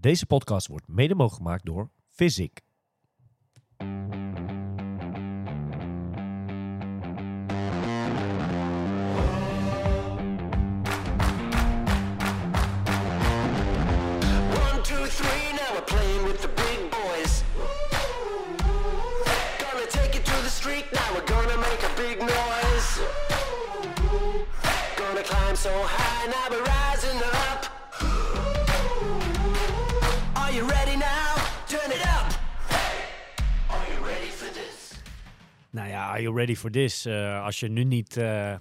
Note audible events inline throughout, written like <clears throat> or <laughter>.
Deze podcast wordt mede mogelijk gemaakt door Physic. Two, three, now we're playing ja, are you ready for this? Eh, als je nu niet... eh,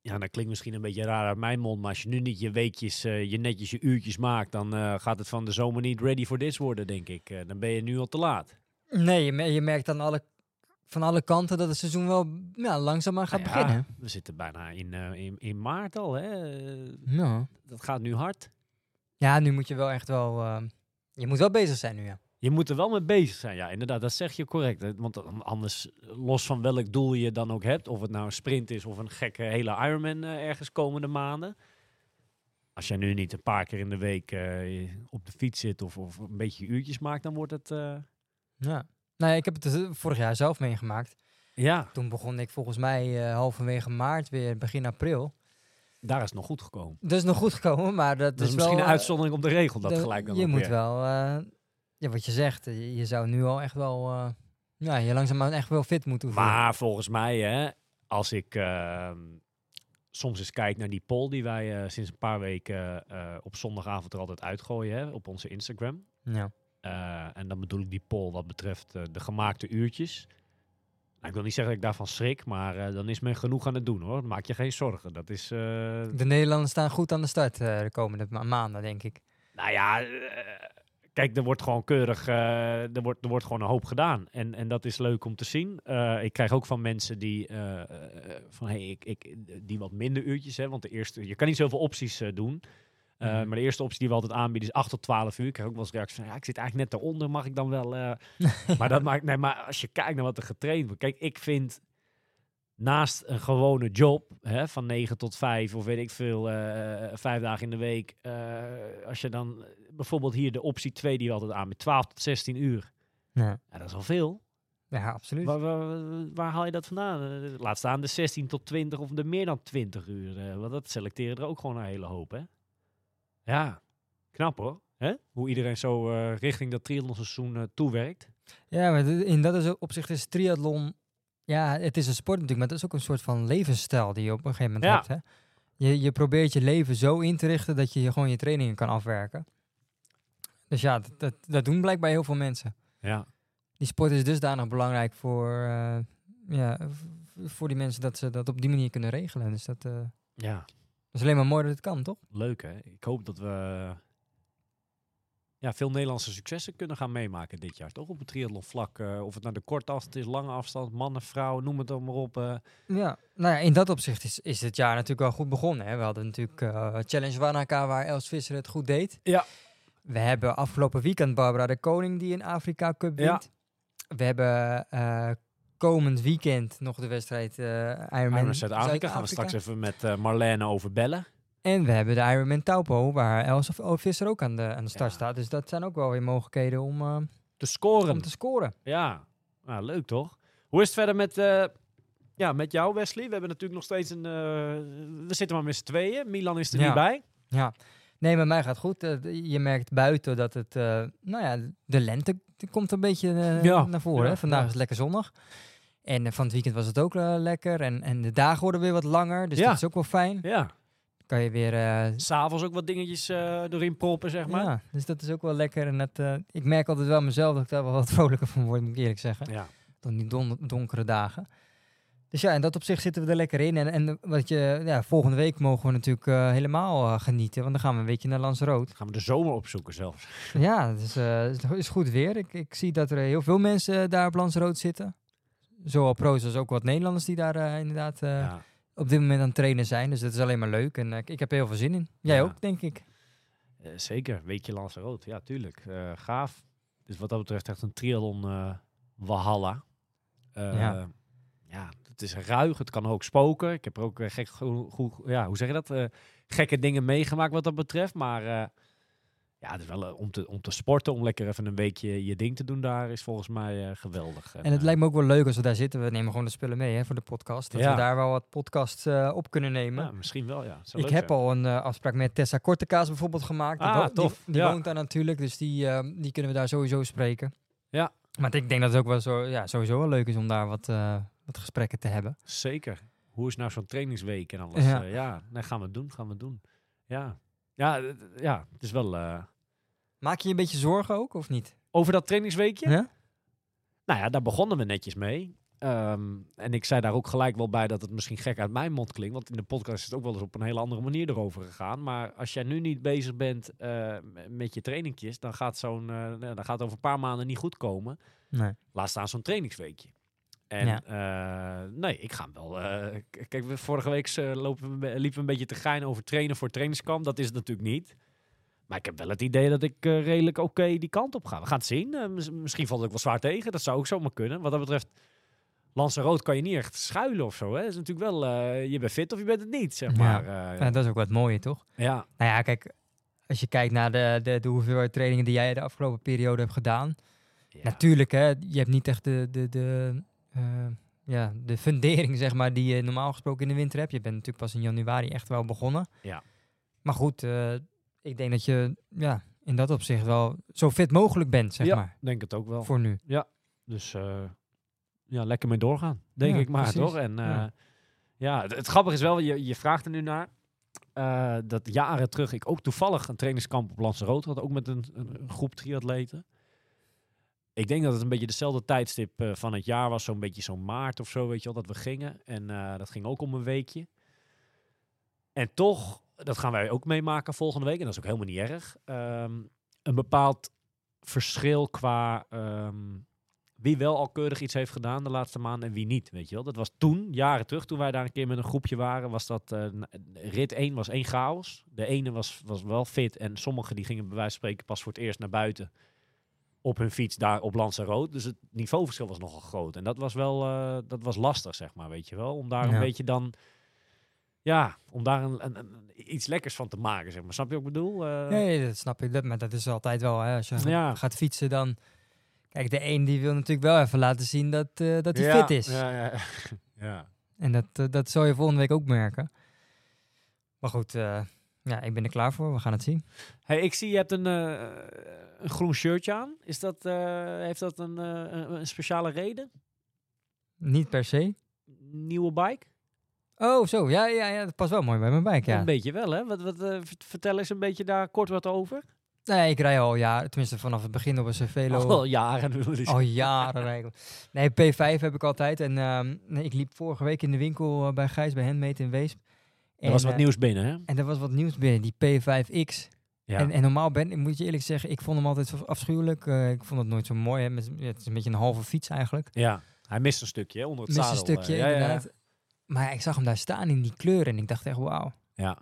ja, dat klinkt misschien een beetje raar uit mijn mond, maar als je nu niet je weekjes, eh, je netjes je uurtjes maakt, dan gaat het van de zomer niet ready for this worden, denk ik. Dan ben je nu al te laat. Nee, je, me- je merkt aan alle, van alle kanten dat het seizoen wel ja, langzaamaan gaat Nou ja, beginnen. We zitten bijna in, in, in maart al, hè. Nou. dat gaat nu hard. Ja, nu moet je wel echt wel... je moet wel bezig zijn nu, ja. Je moet er wel mee bezig zijn. Ja, inderdaad, dat zeg je correct. Want anders, los van welk doel je dan ook hebt, of het nou een sprint is of een gekke hele Ironman eh, ergens komende maanden. Als jij nu niet een paar keer in de week eh, op de fiets zit of, of een beetje uurtjes maakt, dan wordt het... eh, ja. Nou, ik heb het dus vorig jaar zelf meegemaakt. ja, Toen begon ik volgens mij eh, halverwege maart weer, begin april. daar is het nog goed gekomen. Dat is nog goed gekomen, maar dat, Dat is is misschien wel... een eh, uitzondering op de regel, dat de- gelijk dan Je moet weer. wel... ja, wat je zegt, eh, je, je zou nu al echt wel... eh, ja, je langzaamaan echt wel fit moeten voelen. Maar volgens mij, hè, als ik ehm, soms eens kijk naar die poll die wij eh, sinds een paar weken op zondagavond er altijd uitgooien hè, op onze Instagram. Ja. En dan bedoel ik die poll wat betreft de gemaakte uurtjes. Nou, ik wil niet zeggen dat ik daarvan schrik, maar dan is men genoeg aan het doen hoor. Maak je geen zorgen. Dat is, De Nederlanders staan goed aan de start de komende ma- maanden, denk ik. nou ja, kijk, er wordt gewoon keurig, eh, er, wordt, er wordt gewoon een hoop gedaan. En, en dat is leuk om te zien. Eh, ik krijg ook van mensen die, eh, van, hey, ik, ik, die wat minder uurtjes hebben. Want de eerste, je kan niet zoveel opties doen. Uh, Mhm. Maar de eerste optie die we altijd aanbieden is 8 tot 12 uur. Ik krijg ook wel eens reacties van, ja, ik zit eigenlijk net daaronder, mag ik dan wel... uh... <laughs> maar, dat maakt, nee, maar als je kijkt naar wat er getraind wordt... Kijk, ik vind naast een gewone job hè, van 9 tot 5 of weet ik veel, uh, vijf dagen in de week... Uh, als je dan bijvoorbeeld hier de optie 2 die we altijd aan met 12 tot 16 uur... Ja. ja dat is al veel. Ja, absoluut. Waar, waar, waar, haal je dat vandaan? Laat staan de 16 tot 20 of de meer dan 20 uur. Uh, want dat selecteren er ook gewoon een hele hoop, hè? Ja, knap hoor. Hè? Hoe iedereen zo richting dat triathlonseizoen uh, toewerkt. Ja, maar in dat is opzicht is triathlon... Ja, het is een sport natuurlijk, maar het is ook een soort van levensstijl die je op een gegeven moment Ja. hebt. Hè? Je, je probeert je leven zo in te richten dat je gewoon je trainingen kan afwerken. Dus ja, dat, dat, dat doen blijkbaar heel veel mensen. Ja. Die sport is dusdanig belangrijk voor, uh, ja, voor die mensen dat ze dat op die manier kunnen regelen. Dus dat, uh, ja. dat is alleen maar mooi dat het kan, toch? Leuk hè? Ik hoop dat we ja, veel Nederlandse successen kunnen gaan meemaken dit jaar, toch? Op het triathlonvlak. Uh, of het naar de korte afstand is, lange afstand, mannen, vrouwen, noem het dan maar op. Uh. Ja, nou ja, in dat opzicht is, is het jaar natuurlijk wel goed begonnen. Hè? We hadden natuurlijk uh, Challenge Wanaka waar Els Visser het goed deed. Ja. We hebben afgelopen weekend Barbara de Koning die een Afrika Cup wint. Ja. We hebben komend weekend nog de wedstrijd Ironman Zuid-Afrika. Gaan we straks even met Marlene over bellen. En we hebben de Ironman Taupo, waar Els Visser ook aan de, aan de start ja. staat. Dus dat zijn ook wel weer mogelijkheden om uh, te scoren. Om te scoren. Ja, nou, leuk toch? Hoe is het verder met, uh, ja, met jou, Wesley? We hebben natuurlijk nog steeds een... Uh, we zitten maar met z'n tweeën. Milan is er ja. niet bij. Ja. Nee, met mij gaat goed. Je merkt buiten dat het... nou ja, de lente komt een beetje ja. naar voren. Hè? Vandaag is het lekker zonnig. En van het weekend was het ook lekker. En, en de dagen worden weer wat langer. Dus dat is ook wel fijn. Ja kan je weer... Uh, S'avonds ook wat dingetjes uh, erin proppen, zeg maar. Ja, dus dat is ook wel lekker. En dat, uh, ik merk altijd wel mezelf dat ik daar wel wat <laughs> vrolijker van word, moet ik eerlijk zeggen. Ja. Dan die don donkere dagen. Dus ja, in dat opzicht zitten we er lekker in. En, en wat je, ja, volgende week mogen we natuurlijk uh, helemaal genieten. Want dan gaan we een weekje naar Lanzarote. Gaan we de zomer opzoeken zelfs. <laughs> Ja, het is, uh, is goed weer. Ik, ik zie dat er heel veel mensen daar op Lanzarote zitten. Zowel pro's als ook wat Nederlanders die daar inderdaad... Ja op dit moment aan het trainen zijn. Dus dat is alleen maar leuk. En uh, ik heb er heel veel zin in. Jij ja. ook, denk ik. Uh, zeker. Weekje Lanzarote. Ja, tuurlijk. Uh, gaaf. Dus wat dat betreft echt een triathlon Walhalla. ja. ja, het is ruig. Het kan ook spoken. Ik heb er ook gek, goed, goed, ja, hoe zeg je dat? gekke dingen meegemaakt wat dat betreft. Maar ja, het is wel eh, om, te, om te sporten, om lekker even een weekje je ding te doen daar, is volgens mij eh, geweldig. En het eh, lijkt me ook wel leuk als we daar zitten. We nemen gewoon de spullen mee hè, voor de podcast. Dat Ja. we daar wel wat podcasts op kunnen nemen. ja, misschien wel, ja. Zou Ik leuk heb al een afspraak met Tessa Kortekaas bijvoorbeeld gemaakt. Die, Ah, die- tof. die, woont daar natuurlijk, dus die, die kunnen we daar sowieso spreken. Ja. Maar ik denk dat het ook wel zo, ja, sowieso wel leuk is om daar wat, wat gesprekken te hebben. Zeker. Hoe is nou zo'n trainingsweek en alles? Ja. Ja, ja nee, gaan we doen, gaan we doen. Ja, ja, ja het is wel... eh, Maak je je een beetje zorgen ook, of niet? Over dat trainingsweekje? Ja? Nou ja, daar begonnen we netjes mee. Ehm, en ik zei daar ook gelijk wel bij dat het misschien gek uit mijn mond klinkt. Want in de podcast is het ook wel eens op een hele andere manier erover gegaan. Maar als jij nu niet bezig bent eh, met je trainingjes, dan gaat, zo'n, eh, dan gaat het over een paar maanden niet goed komen. Nee. Laat staan zo'n trainingsweekje. En Ja. eh, nee, ik ga hem wel. k- kijk, vorige week eh, lopen we, een be- liepen we een beetje te geinen over trainen voor trainingskamp. Dat is het natuurlijk niet. Maar ik heb wel het idee dat ik eh, redelijk oké die kant op ga. We gaan het zien. Mis- misschien valt het ook wel zwaar tegen. Dat zou ook zomaar kunnen. Wat dat betreft, Lanzarote kan je niet echt schuilen of zo. Hè? Is natuurlijk wel, je bent fit of je bent het niet, zeg maar. Ja, dat is ook wat mooie, toch? ja. Nou ja, kijk, als je kijkt naar de, de, de hoeveelheid trainingen die jij de afgelopen periode hebt gedaan. Ja. Natuurlijk, hè, je hebt niet echt de, de, de, ja, de fundering, zeg maar, die je normaal gesproken in de winter hebt. Je bent natuurlijk pas in januari echt wel begonnen. Ja. Maar goed, eh, ik denk dat je ja, in dat opzicht wel zo fit mogelijk bent, zeg ja, maar, denk het ook wel. voor nu. Dus eh, ja, lekker mee doorgaan, denk Ja, ik maar, precies. toch? En eh, Ja. ja, het, het grappige is wel, je, je vraagt er nu naar, eh, dat jaren terug ik ook toevallig een trainingskamp op Lanzarote had, ook met een, een groep triatleten. Ik denk dat het een beetje dezelfde tijdstip eh, van het jaar was, zo'n beetje zo'n maart of zo, weet je wel, dat we gingen. En eh, dat ging ook om een weekje. En toch, dat gaan wij ook meemaken volgende week, en dat is ook helemaal niet erg, ehm, een bepaald verschil qua ehm, wie wel al keurig iets heeft gedaan de laatste maanden en wie niet, weet je wel. Dat was toen, jaren terug, toen wij daar een keer met een groepje waren, was dat, n- rit 1 was één chaos. De ene was, was wel fit en sommigen die gingen bij wijze van spreken pas voor het eerst naar buiten op hun fiets daar op Lanzarote. Dus het niveauverschil was nogal groot. En dat was wel, eh, dat was lastig, zeg maar, weet je wel. Om daar Ja. een beetje dan, ja, om daar een, een, een- iets lekkers van te maken, zeg maar. Snap je wat ik bedoel? Eh, Nee, dat snap ik. Dat, maar dat is altijd wel, hè, als je Ja. gaat fietsen dan... Kijk, de een die wil natuurlijk wel even laten zien dat, eh, dat hij ja, fit is. Ja, ja. ja. <laughs> En dat, eh, dat zal je volgende week ook merken. Maar goed, eh, ja, ik ben er klaar voor. We gaan het zien. Hey, ik zie je hebt een, eh, een groen shirtje aan. Is dat, eh, heeft dat een, eh, een, een speciale reden? Niet per se. Nieuwe bike? Oh, zo. Ja, ja, ja, dat past wel mooi bij mijn bike, ja. Een beetje wel, hè? Wat, wat, vert- vertel eens een beetje daar kort wat over. Nee, ik rij al jaren, tenminste vanaf het begin op een Cervelo. Al jaren. Al jaren eigenlijk. Nee, P5 heb ik altijd. En ehm, nee, ik liep vorige week in de winkel bij Gijs, bij Handmade in Weesp. Er was wat eh, nieuws binnen, hè? En er was wat nieuws binnen, die P5X. Ja. En, en normaal ben ik, moet je eerlijk zeggen, ik vond hem altijd zo afschuwelijk. Eh, ik vond het nooit zo mooi. Hè. Met, het is een beetje een halve fiets eigenlijk. ja. Hij mist een stukje, hè, onder het Mist een zadel. eh, stukje, ja, ja, ja. inderdaad. Maar ik zag hem daar staan in die kleur en ik dacht echt, wauw. Ja,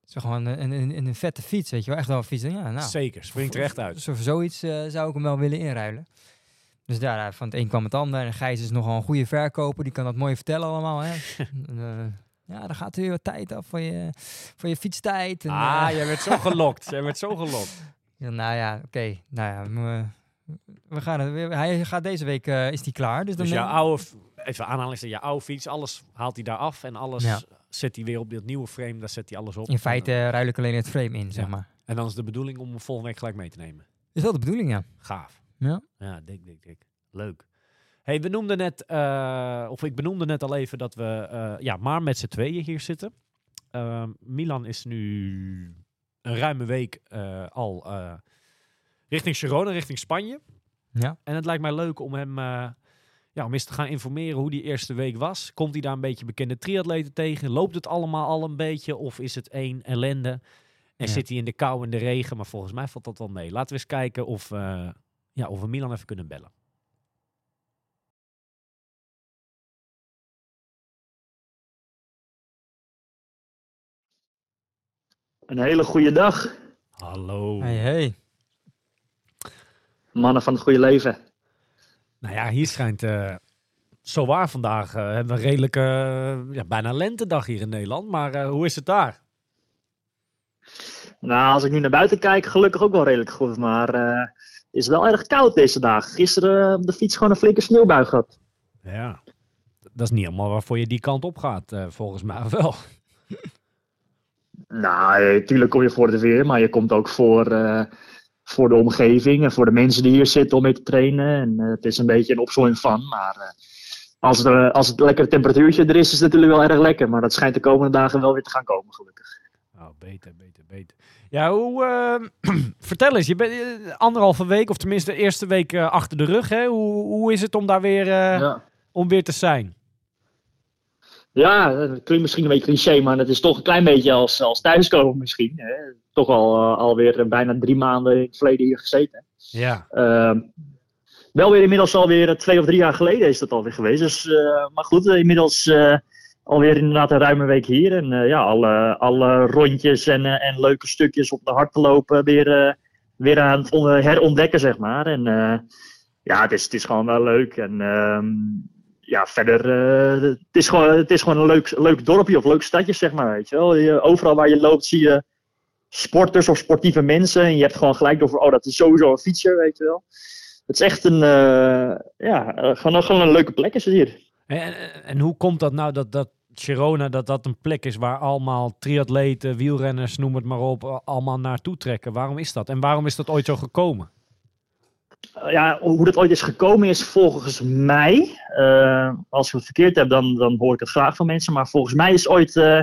Het is gewoon een, een, een, vette fiets, weet je wel. Echt wel een fiets. Ja, nou, zeker. Springt er echt uit. Zo, zoiets eh, zou ik hem wel willen inruilen. Dus daar, eh, van het een kwam het ander. En Gijs is nogal een goede verkoper. Die kan dat mooi vertellen allemaal. Hè. <laughs> Ja, dan gaat er weer wat tijd af voor je, voor je fietstijd. En, Ah, eh, jij werd zo <laughs> gelokt. jij werd zo gelokt. ja, nou ja, oké. Nou ja, we, we gaan het, weer- hij gaat deze week, eh, is hij klaar. Dus dan Dus jouw oude, even aanhalingstekens, je oude fiets, alles haalt hij daar af en alles Ja. zet hij weer op dit nieuwe frame, daar zet hij alles op. in feite eh, ruil ik alleen het frame in, zeg maar. En dan is de bedoeling om hem volgende week gelijk mee te nemen. Is wel de bedoeling, ja. Gaaf. Ja. Ja, dik, dik, dik. Leuk. Hey, we noemden net, eh, of ik benoemde net al even dat we eh, ja, maar met z'n tweeën hier zitten. Ehm, Milan is nu een ruime week eh, al richting Girona, richting Spanje. Ja. En het lijkt mij leuk om hem ja, om eens te gaan informeren hoe die eerste week was. Komt hij daar een beetje bekende triatleten tegen? Loopt het allemaal al een beetje? Of is het één ellende? En Ja. zit hij in de kou en de regen? Maar volgens mij valt dat wel mee. Laten we eens kijken of, ja, of we Milan even kunnen bellen. Een hele goede dag, Hallo. Hey, hey. mannen van het goede leven. Nou ja, hier schijnt eh zo waar vandaag. eh, hebben we een redelijke, eh, ja, bijna lentedag hier in Nederland. Maar eh, hoe is het daar? Nou, als ik nu naar buiten kijk, gelukkig ook wel redelijk goed. Maar eh, het is wel erg koud deze dag. Gisteren op de fiets gewoon een flinke sneeuwbui gehad. Ja. Dat is niet helemaal waarvoor je die kant op gaat, eh, volgens mij wel. Nou, natuurlijk kom je voor het weer, maar je komt ook voor, eh, voor de omgeving en voor de mensen die hier zitten om mee te trainen. En eh, het is een beetje een opzomming van. Maar eh, als, het, eh, als het lekker temperatuurtje er is, is het natuurlijk wel erg lekker. Maar dat schijnt de komende dagen wel weer te gaan komen, gelukkig. Oh, beter, beter, beter. Ja, hoe... eh, <clears throat> vertel eens, je bent eh, anderhalve week, of tenminste de eerste week eh, achter de rug, hè? Hoe, hoe is het om daar weer, eh, Ja. om weer te zijn? Ja, dat klinkt misschien een beetje cliché, maar het is toch een klein beetje als, als thuiskomen misschien. Hè. Toch al eh, alweer eh, bijna drie maanden in het verleden hier gezeten. Ja. Ehm, wel weer inmiddels alweer eh, twee of drie jaar geleden is dat alweer geweest. Dus, maar goed, inmiddels alweer inderdaad een ruime week hier. En ja, alle, alle rondjes en, en leuke stukjes op de hart te lopen weer, weer aan het on- herontdekken, zeg maar. En ja, het is, het is gewoon wel leuk. En ehm, ja, verder, eh, het, is gewoon, het is gewoon een leuk, leuk dorpje of leuk stadje, zeg maar. Weet je wel. Je, overal waar je loopt zie je sporters of sportieve mensen. En je hebt gewoon gelijk over, oh, dat is sowieso een fietser, weet je wel. Het is echt een, eh, ja, eh, gewoon, gewoon een leuke plek is het hier. En, en, hoe komt dat nou dat, dat Girona dat dat een plek is waar allemaal triatleten, wielrenners, noem het maar op, allemaal naartoe trekken? Waarom is dat? En waarom is dat ooit zo gekomen? Eh, ja, hoe dat ooit is gekomen is volgens mij, eh, als ik het verkeerd heb, dan, dan hoor ik het graag van mensen. Maar volgens mij is ooit eh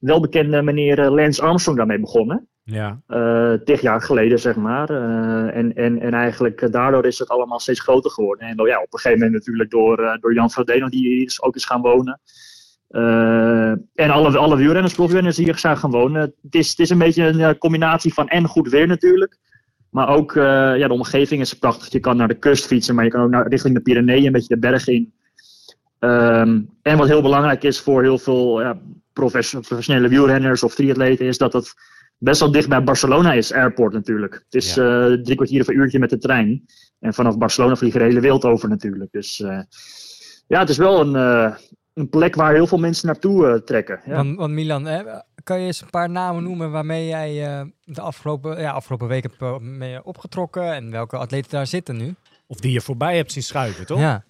welbekende meneer Lance Armstrong daarmee begonnen. Ja. eh tig jaar geleden, zeg maar. En, en, en eigenlijk daardoor is het allemaal steeds groter geworden. En ja, op een gegeven moment natuurlijk door, door Jan Frodeno, die hier is, ook is gaan wonen. En alle, alle wielrenners, profrenners die hier zijn gaan wonen. Het is, het is een beetje een combinatie van en goed weer natuurlijk. Maar ook eh, ja, de omgeving is prachtig. Je kan naar de kust fietsen, maar je kan ook naar, richting de Pyreneeën, een beetje de berg in. Ehm, en wat heel belangrijk is voor heel veel ja, profes- professionele wielrenners of triatleten, is dat het best wel dicht bij Barcelona is, airport natuurlijk. Het is eh, drie kwartier of een uurtje met de trein. En vanaf Barcelona vliegen de hele wereld over natuurlijk. Dus eh, ja, het is wel een, een plek waar heel veel mensen naartoe trekken. Ja. Want, want Milan, hè, kan je eens een paar namen noemen waarmee jij eh, de afgelopen, ja, afgelopen week hebt eh, mee opgetrokken en welke atleten daar zitten nu? Of die je voorbij hebt zien schuiven, toch? Ja.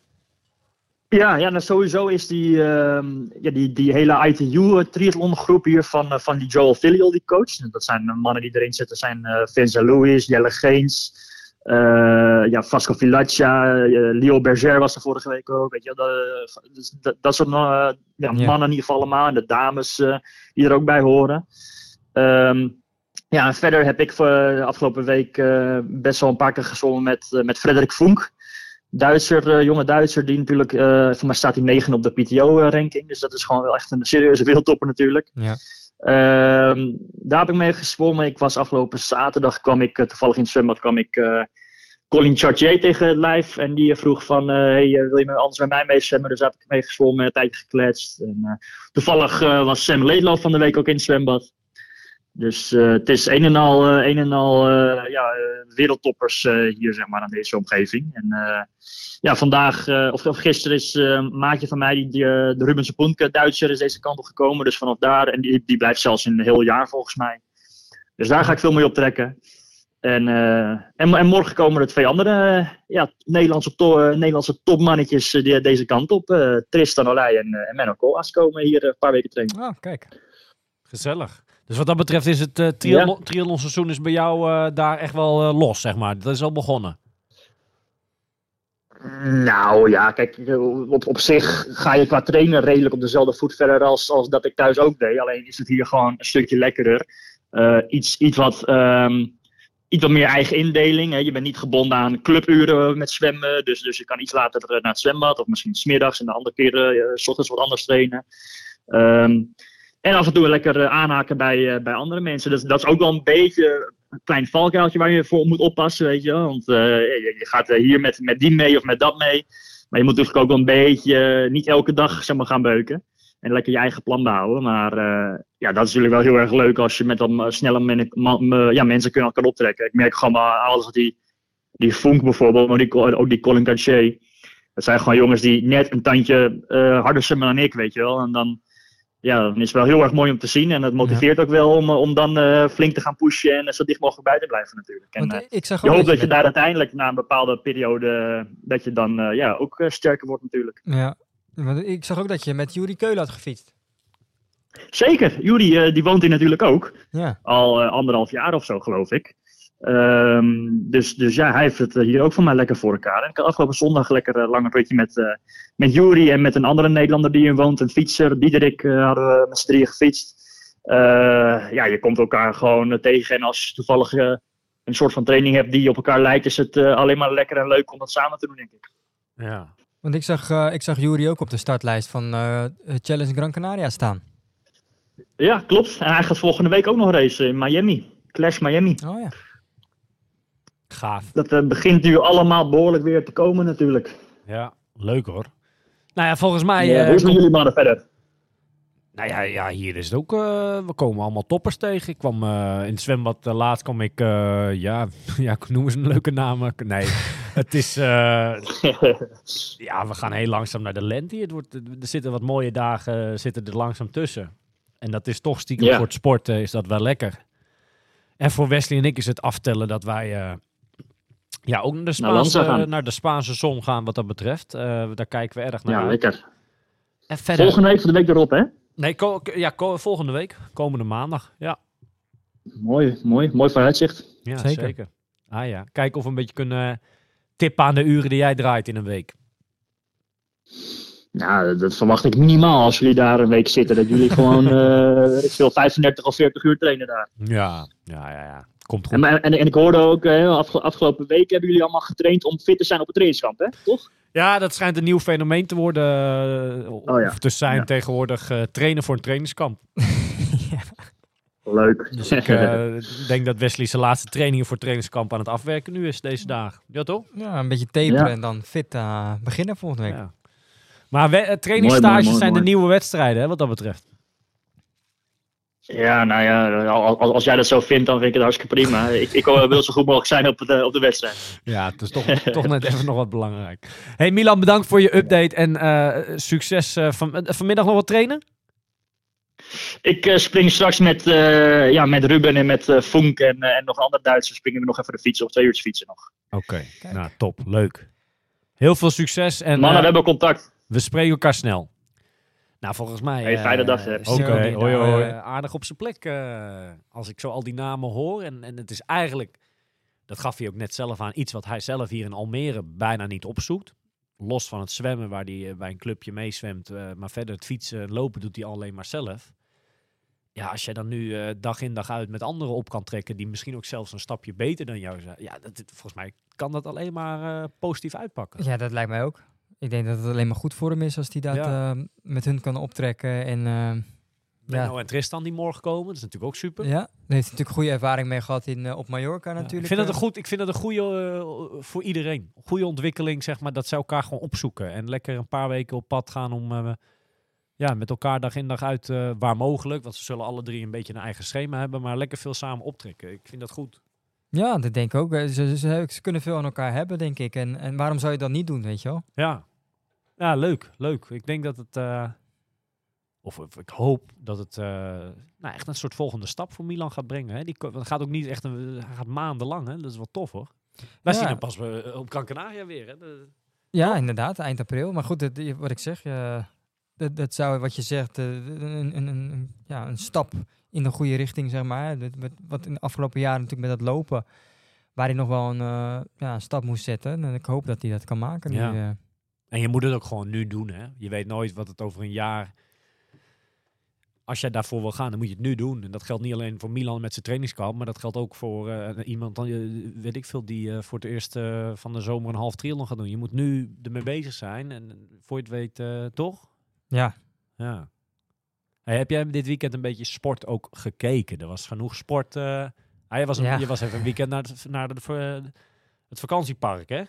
Ja, ja nou sowieso is die, ehm, ja, die, die hele ITU-triathlongroep hier van, eh, van die Joel Filial, die coach. Dat zijn de mannen die erin zitten, zijn eh Vincent Lewis, Jelle Geens, eh ja, Vasco Vilaccia, eh, Leo Berger was er vorige week ook. Weet je, dat, dus dat, dat soort eh, ja, mannen in ieder geval allemaal. En de dames eh, die er ook bij horen. Ehm, ja, en verder heb ik voor de afgelopen week eh, best wel een paar keer gezongen met, eh, met Frederik Vonk. Duitser, eh, jonge Duitser, die natuurlijk, eh voor mij staat hij negen op de PTO-ranking. Dus dat is gewoon wel echt een serieuze wereldtopper natuurlijk. Ja. Ehm, daar heb ik mee gezwommen. Ik was afgelopen zaterdag, kwam ik eh, toevallig in het zwembad, kwam ik eh, Colin Chartier tegen het lijf. En die vroeg van, eh, hey, eh, wil je anders met mij mee zwemmen? Dus daar heb ik mee gezwommen, een tijdje gekletst. En, eh, toevallig eh, was Sam Leedlof van de week ook in het zwembad. Dus eh, het is een en al, eh, een en al eh, ja, wereldtoppers hier zeg maar, aan deze omgeving. En ja, vandaag, of, of gisteren is maatje van mij, die, de Ruben Sepunke, Duitser, is deze kant op gekomen. Dus vanaf daar, en die, die blijft zelfs een heel jaar volgens mij. Dus daar ga ik veel mee optrekken. En, en, en morgen komen er twee andere ja, Nederlandse, Nederlandse topmannetjes die, deze kant op. Tristan Olij en, en Menno Koolhaas komen hier een paar weken trainen. Oh, kijk. Gezellig. Dus wat dat betreft is het uh, triathlon, triathlonseizoen is bij jou eh, daar echt wel eh, los, zeg maar. Dat is al begonnen. Nou ja, kijk, op, op zich ga je qua trainen redelijk op dezelfde voet verder als, als dat ik thuis ook deed. Alleen is het hier gewoon een stukje lekkerder. Iets, iets, wat, ehm, iets wat meer eigen indeling. Hè. Je bent niet gebonden aan cluburen met zwemmen. Dus, dus je kan iets later naar het zwembad. Of misschien smiddags en de andere keer s ochtends wat anders trainen. Ehm, en af en toe lekker eh, aanhaken bij, eh, bij andere mensen. Dus dat is ook wel een beetje een klein valkuiltje waar je voor moet oppassen, weet je. Want eh, je, je gaat hier met, met die mee of met dat mee. Maar je moet natuurlijk ook wel een beetje, niet elke dag zeg maar, gaan beuken. En lekker je eigen plan bouwen. Maar ja, dat is natuurlijk wel heel erg leuk als je met dan snelle men, ja, mensen kan, kan optrekken. Ik merk gewoon maar alles die, die Funk bijvoorbeeld, maar die, ook die Colin Caché. Dat zijn gewoon jongens die net een tandje harder zwemmen dan ik, weet je wel. En dan ja, dan is het wel heel erg mooi om te zien. En het motiveert ook wel om, eh, om dan eh, flink te gaan pushen en eh, zo dicht mogelijk bij te blijven natuurlijk. En, Want ik zag je hoopt dat je daar uiteindelijk na een bepaalde periode, dat je dan ja, ook sterker wordt natuurlijk. Ja, want ik zag ook dat je met Juri Keulen had gefietst. Zeker, Juri die woont hier natuurlijk ook. Ja, Al anderhalf jaar of zo geloof ik. Ehm, dus, dus ja, hij heeft het eh, hier ook voor mij lekker voor elkaar. En ik had afgelopen zondag lekker eh, lang een ritje met, eh met Juri en met een andere Nederlander die hier woont, een fietser, Diederik, eh, hadden we met z'n drieën gefietst. Eh, ja, je komt elkaar gewoon tegen en als je toevallig een soort van training hebt die op elkaar lijkt, is het eh, alleen maar lekker en leuk om dat samen te doen, denk ik. Ja. want ik zag, eh, ik zag Juri ook op de startlijst van eh, Challenge Gran Canaria staan. Ja, klopt. En hij gaat volgende week ook nog racen in Miami. Clash Miami. Oh ja. Gaaf. Dat eh, begint nu allemaal behoorlijk weer te komen natuurlijk. Ja, leuk hoor. Nou ja, volgens mij... Ja, eh, hoe is het met jullie mannen verder? Nou ja, ja, hier is het ook. eh, we komen allemaal toppers tegen. Ik kwam eh, in het zwembad uh, laatst kwam ik. eh, ja, <laughs> ja, noem eens een leuke naam. Nee, het is. eh, <laughs> ja, we gaan heel langzaam naar de lente. hier. Het wordt, er zitten wat mooie dagen zitten er langzaam tussen. En dat is toch stiekem Ja. voor het sporten is dat wel lekker. En voor Wesley en ik is het aftellen dat wij. Ja, ook naar de, Spaanse, naar de Spaanse zon gaan wat dat betreft. Eh, daar kijken we erg naar ja, lekker. En verder, Volgende week voor de week erop, hè? Nee, ja, volgende week. Komende maandag. Ja, Mooi, mooi. Mooi vooruitzicht. ja Zeker. zeker. Ah ja, kijken of we een beetje kunnen tippen aan de uren die jij draait in een week. Nou, dat verwacht ik minimaal als jullie daar een week zitten. Dat jullie gewoon, <laughs> eh veel, 35 of 40 uur trainen daar. Ja, ja, ja. ja. Komt goed. En, en, en ik hoorde ook, afge- afgelopen week hebben jullie allemaal getraind om fit te zijn op het trainingskamp, hè? Toch? Ja, dat schijnt een nieuw fenomeen te worden. eh, Oh ja. Of te zijn Ja. tegenwoordig eh, trainen voor een trainingskamp. <laughs> Leuk. Dus ik eh, <laughs> denk dat Wesley zijn laatste trainingen voor het trainingskamp aan het afwerken nu is deze dagen. Ja, toch? ja, een beetje taperen Ja. en dan fit eh, beginnen volgende week. Ja. Maar we- eh, trainingsstages Mooi, mooi, mooi, zijn de nieuwe wedstrijden, hè, wat dat betreft. Ja, nou ja, als, jij dat zo vindt, dan vind ik het hartstikke prima. Ik, ik wil zo goed mogelijk zijn op, de, op de wedstrijd. Ja, het is toch, toch net even nog wat belangrijk. Hey Milan, bedankt voor je update en eh, succes. eh, van, eh, vanmiddag nog wat trainen? Ik spring straks met, ja, met Ruben en met Funk en, en nog andere Duitsers springen we nog even de fietsen, of twee uur fietsen nog. Oké, nou top, leuk. Heel veel succes en Mannen, we hebben contact. we spreken elkaar snel. Nou, volgens mij Hey, fijne eh, dag, hè. eh, hoi, nou, hoi, eh, aardig op zijn plek. eh, als ik zo al die namen hoor. En, en het is eigenlijk, dat gaf hij ook net zelf aan, iets wat hij zelf hier in Almere bijna niet opzoekt. Los van het zwemmen, waar hij bij een clubje meezwemt. eh, maar verder het fietsen en lopen doet hij alleen maar zelf. Ja, als jij dan nu eh, dag in dag uit met anderen op kan trekken, die misschien ook zelfs een stapje beter dan jou zijn. Ja, dat, volgens mij kan dat alleen maar eh, positief uitpakken. Ja, dat lijkt mij ook. Ik denk dat het alleen maar goed voor hem is als hij dat Ja. eh, met hun kan optrekken. En Benno en Tristan die morgen komen, dat is natuurlijk ook super. ja, daar heeft hij natuurlijk goede ervaring mee gehad in, eh, op Mallorca Ja, natuurlijk. ik, vind het eh. een goed, ik vind het een goede eh, voor iedereen. Goede ontwikkeling, zeg maar, dat ze elkaar gewoon opzoeken. En lekker een paar weken op pad gaan om ja, met elkaar dag in dag uit, waar mogelijk. Want ze zullen alle drie een beetje een eigen schema hebben, maar lekker veel samen optrekken. Ik vind dat goed. Ja, dat denk ik ook. Ze, ze, ze kunnen veel aan elkaar hebben, denk ik. En, en waarom zou je dat niet doen, weet je wel? Ja, ja leuk, leuk. Ik denk dat het, eh, of, of ik hoop dat het eh, nou, echt een soort volgende stap voor Milan gaat brengen. Hè. Die gaat ook niet echt, een, hij gaat maandenlang, hè. dat is wel tof hoor. Wij Ja. zien hem pas eh, op Gran Canaria weer. Hè. De- Ja, inderdaad, eind april. Maar goed, je- wat ik zeg, eh, dat, dat zou wat je zegt, een, een, een, ja, een stap in de goede richting, zeg maar. Wat, wat in de afgelopen jaren natuurlijk met dat lopen, waar hij nog wel een, ja, een stap moest zetten. En ik hoop dat hij dat kan maken nu. Ja. En je moet het ook gewoon nu doen. Hè? Je weet nooit wat het over een jaar. Als jij daarvoor wil gaan, dan moet je het nu doen. En dat geldt niet alleen voor Milan met zijn trainingskamp, maar dat geldt ook voor eh, iemand, dan, eh, weet ik veel, die eh, voor het eerst van de zomer een half triathlon gaat doen. Je moet nu ermee bezig zijn. En voor je het weet, toch? ja, Ja. Hey, heb jij dit weekend een beetje sport ook gekeken? Er was genoeg sport. Ah, je, was een, Ja. je was even een weekend naar, het, naar de, het vakantiepark, hè?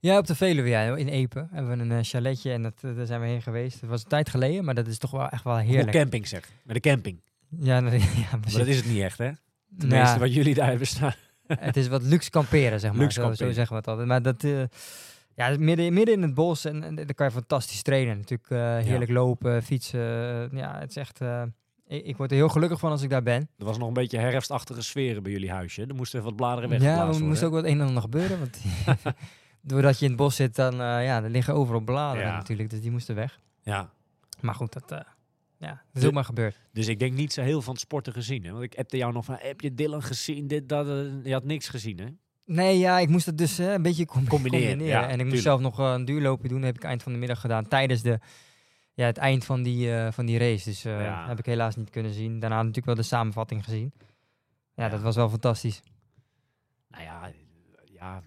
Ja, op de Veluwe, ja, in Epen. Hebben we een eh, chaletje en dat, eh, daar zijn we heen geweest. Het was een tijd geleden, maar dat is toch wel echt wel Op heerlijk. camping zeg. Met de camping. Ja, <laughs> ja Maar dat is het niet echt, hè? Tenminste, Ja, wat jullie daar hebben staan. <laughs> het is wat luxe kamperen, zeg maar. Luxe zo, zo zeggen we het altijd. Maar dat, eh, Ja, midden, midden in het bos en, en dan kan je fantastisch trainen. Natuurlijk heerlijk lopen, fietsen. ja, het is echt... ik, ik word er heel gelukkig van als ik daar ben. Er was nog een beetje herfstachtige sferen bij jullie huisje. Er moesten even wat bladeren Ja, weggeblazen er moest ook wat een en ander gebeuren. Want <laughs> doordat je in het bos zit, dan eh, ja, er liggen overal bladeren natuurlijk. Dus die moesten weg. Ja. Maar goed, dat, eh, ja, dat is ook maar gebeurd. Dus ik denk niet zo heel van het sporten gezien. Hè? Want ik appte jou nog van, heb je Dylan gezien? Dit, dat, eh, je had niks gezien, hè? Nee, ja, ik moest het dus een beetje com- Combineren, combineren. ja, en ik moest zelf nog een duurloopje doen. Dat heb ik eind van de middag gedaan. Tijdens de, ja, het eind van die, van die race. Dus Ja. heb ik helaas niet kunnen zien. Daarna natuurlijk wel de samenvatting gezien. Ja, Ja. dat was wel fantastisch. Nou ja, ja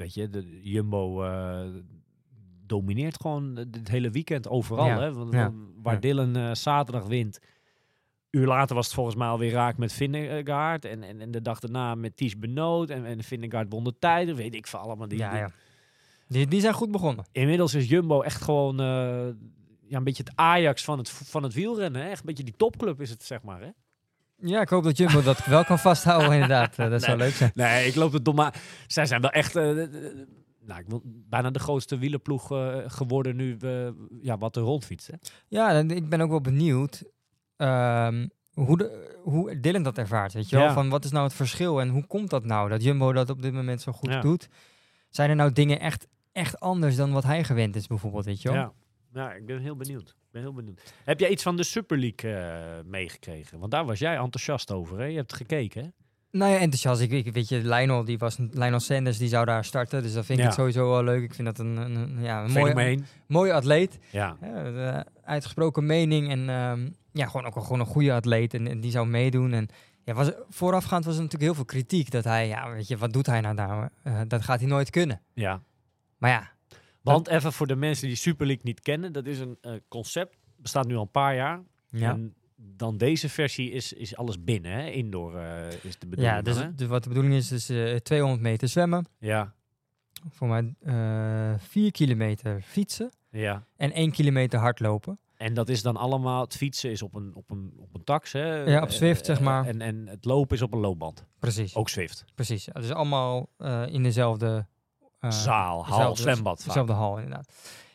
weet je, de Jumbo eh, domineert gewoon het hele weekend overal. Ja, Hè? Want, ja, Waar. Dylan eh, zaterdag wint, uur later was het volgens mij alweer raak met Vingegaard. En, en, en de dag daarna met Ties Benoot. En, en Vingegaard won de tijden, weet ik veel allemaal. Die, ja, die- ja. Die, die zijn goed begonnen. Inmiddels is Jumbo echt gewoon eh, ja, een beetje het Ajax van het, van het wielrennen. Hè? Echt een beetje die topclub is het, zeg maar. Hè? Ja, ik hoop dat Jumbo dat <laughs> wel kan vasthouden inderdaad. Eh, dat zou leuk zijn. Nee, ik loop het dom maar Zij zijn wel echt... eh, nou, ik wil bijna de grootste wielerploeg geworden nu we ja, wat rondfietst. Hè? Ja, en ik ben ook wel benieuwd ehm, hoe, de, hoe Dylan dat ervaart. Weet je wel? Ja. Van wat is nou het verschil en hoe komt dat nou dat Jumbo dat op dit moment zo goed Ja. doet? Zijn er nou dingen echt, echt anders dan wat hij gewend is, bijvoorbeeld? Weet je wel? Ja. ja, ik ben heel benieuwd. Ben heel benieuwd. Heb jij iets van de Super League eh, meegekregen? Want daar was jij enthousiast over. Hè? Je hebt gekeken, hè? Nou ja, enthousiast. Ik, ik weet je, Lionel, die was, Lionel Sanders, die zou daar starten. Dus dat vind ik Ja. het sowieso wel leuk. Ik vind dat een, een, ja, een mooie, mooie atleet. Ja. Ja, de uitgesproken mening en ehm, ja, gewoon ook een, gewoon een goede atleet en, en die zou meedoen. En ja, was, voorafgaand was er natuurlijk heel veel kritiek dat hij, ja, weet je, wat doet hij nou daar? Eh, dat gaat hij nooit kunnen. ja. Maar ja, Want even voor de mensen die Super League niet kennen. Dat is een eh, concept. Bestaat nu al een paar jaar. ja. En dan deze versie is, is alles binnen. Hè? Indoor eh, is de bedoeling. ja dus, hè? wat de bedoeling is, is eh, 200 meter zwemmen, Ja, voor mij eh 4 kilometer fietsen ja. en 1 kilometer hardlopen. En dat is dan allemaal, het fietsen is op een, op een, op een tax. Hè? Ja, op Zwift, zeg Eh, maar. En, en het lopen is op een loopband. Precies, Ook Zwift. precies. Ja, dus allemaal eh, in dezelfde eh, Zaal, hal, dezelfde- zwembad. Dezelfde hal, inderdaad.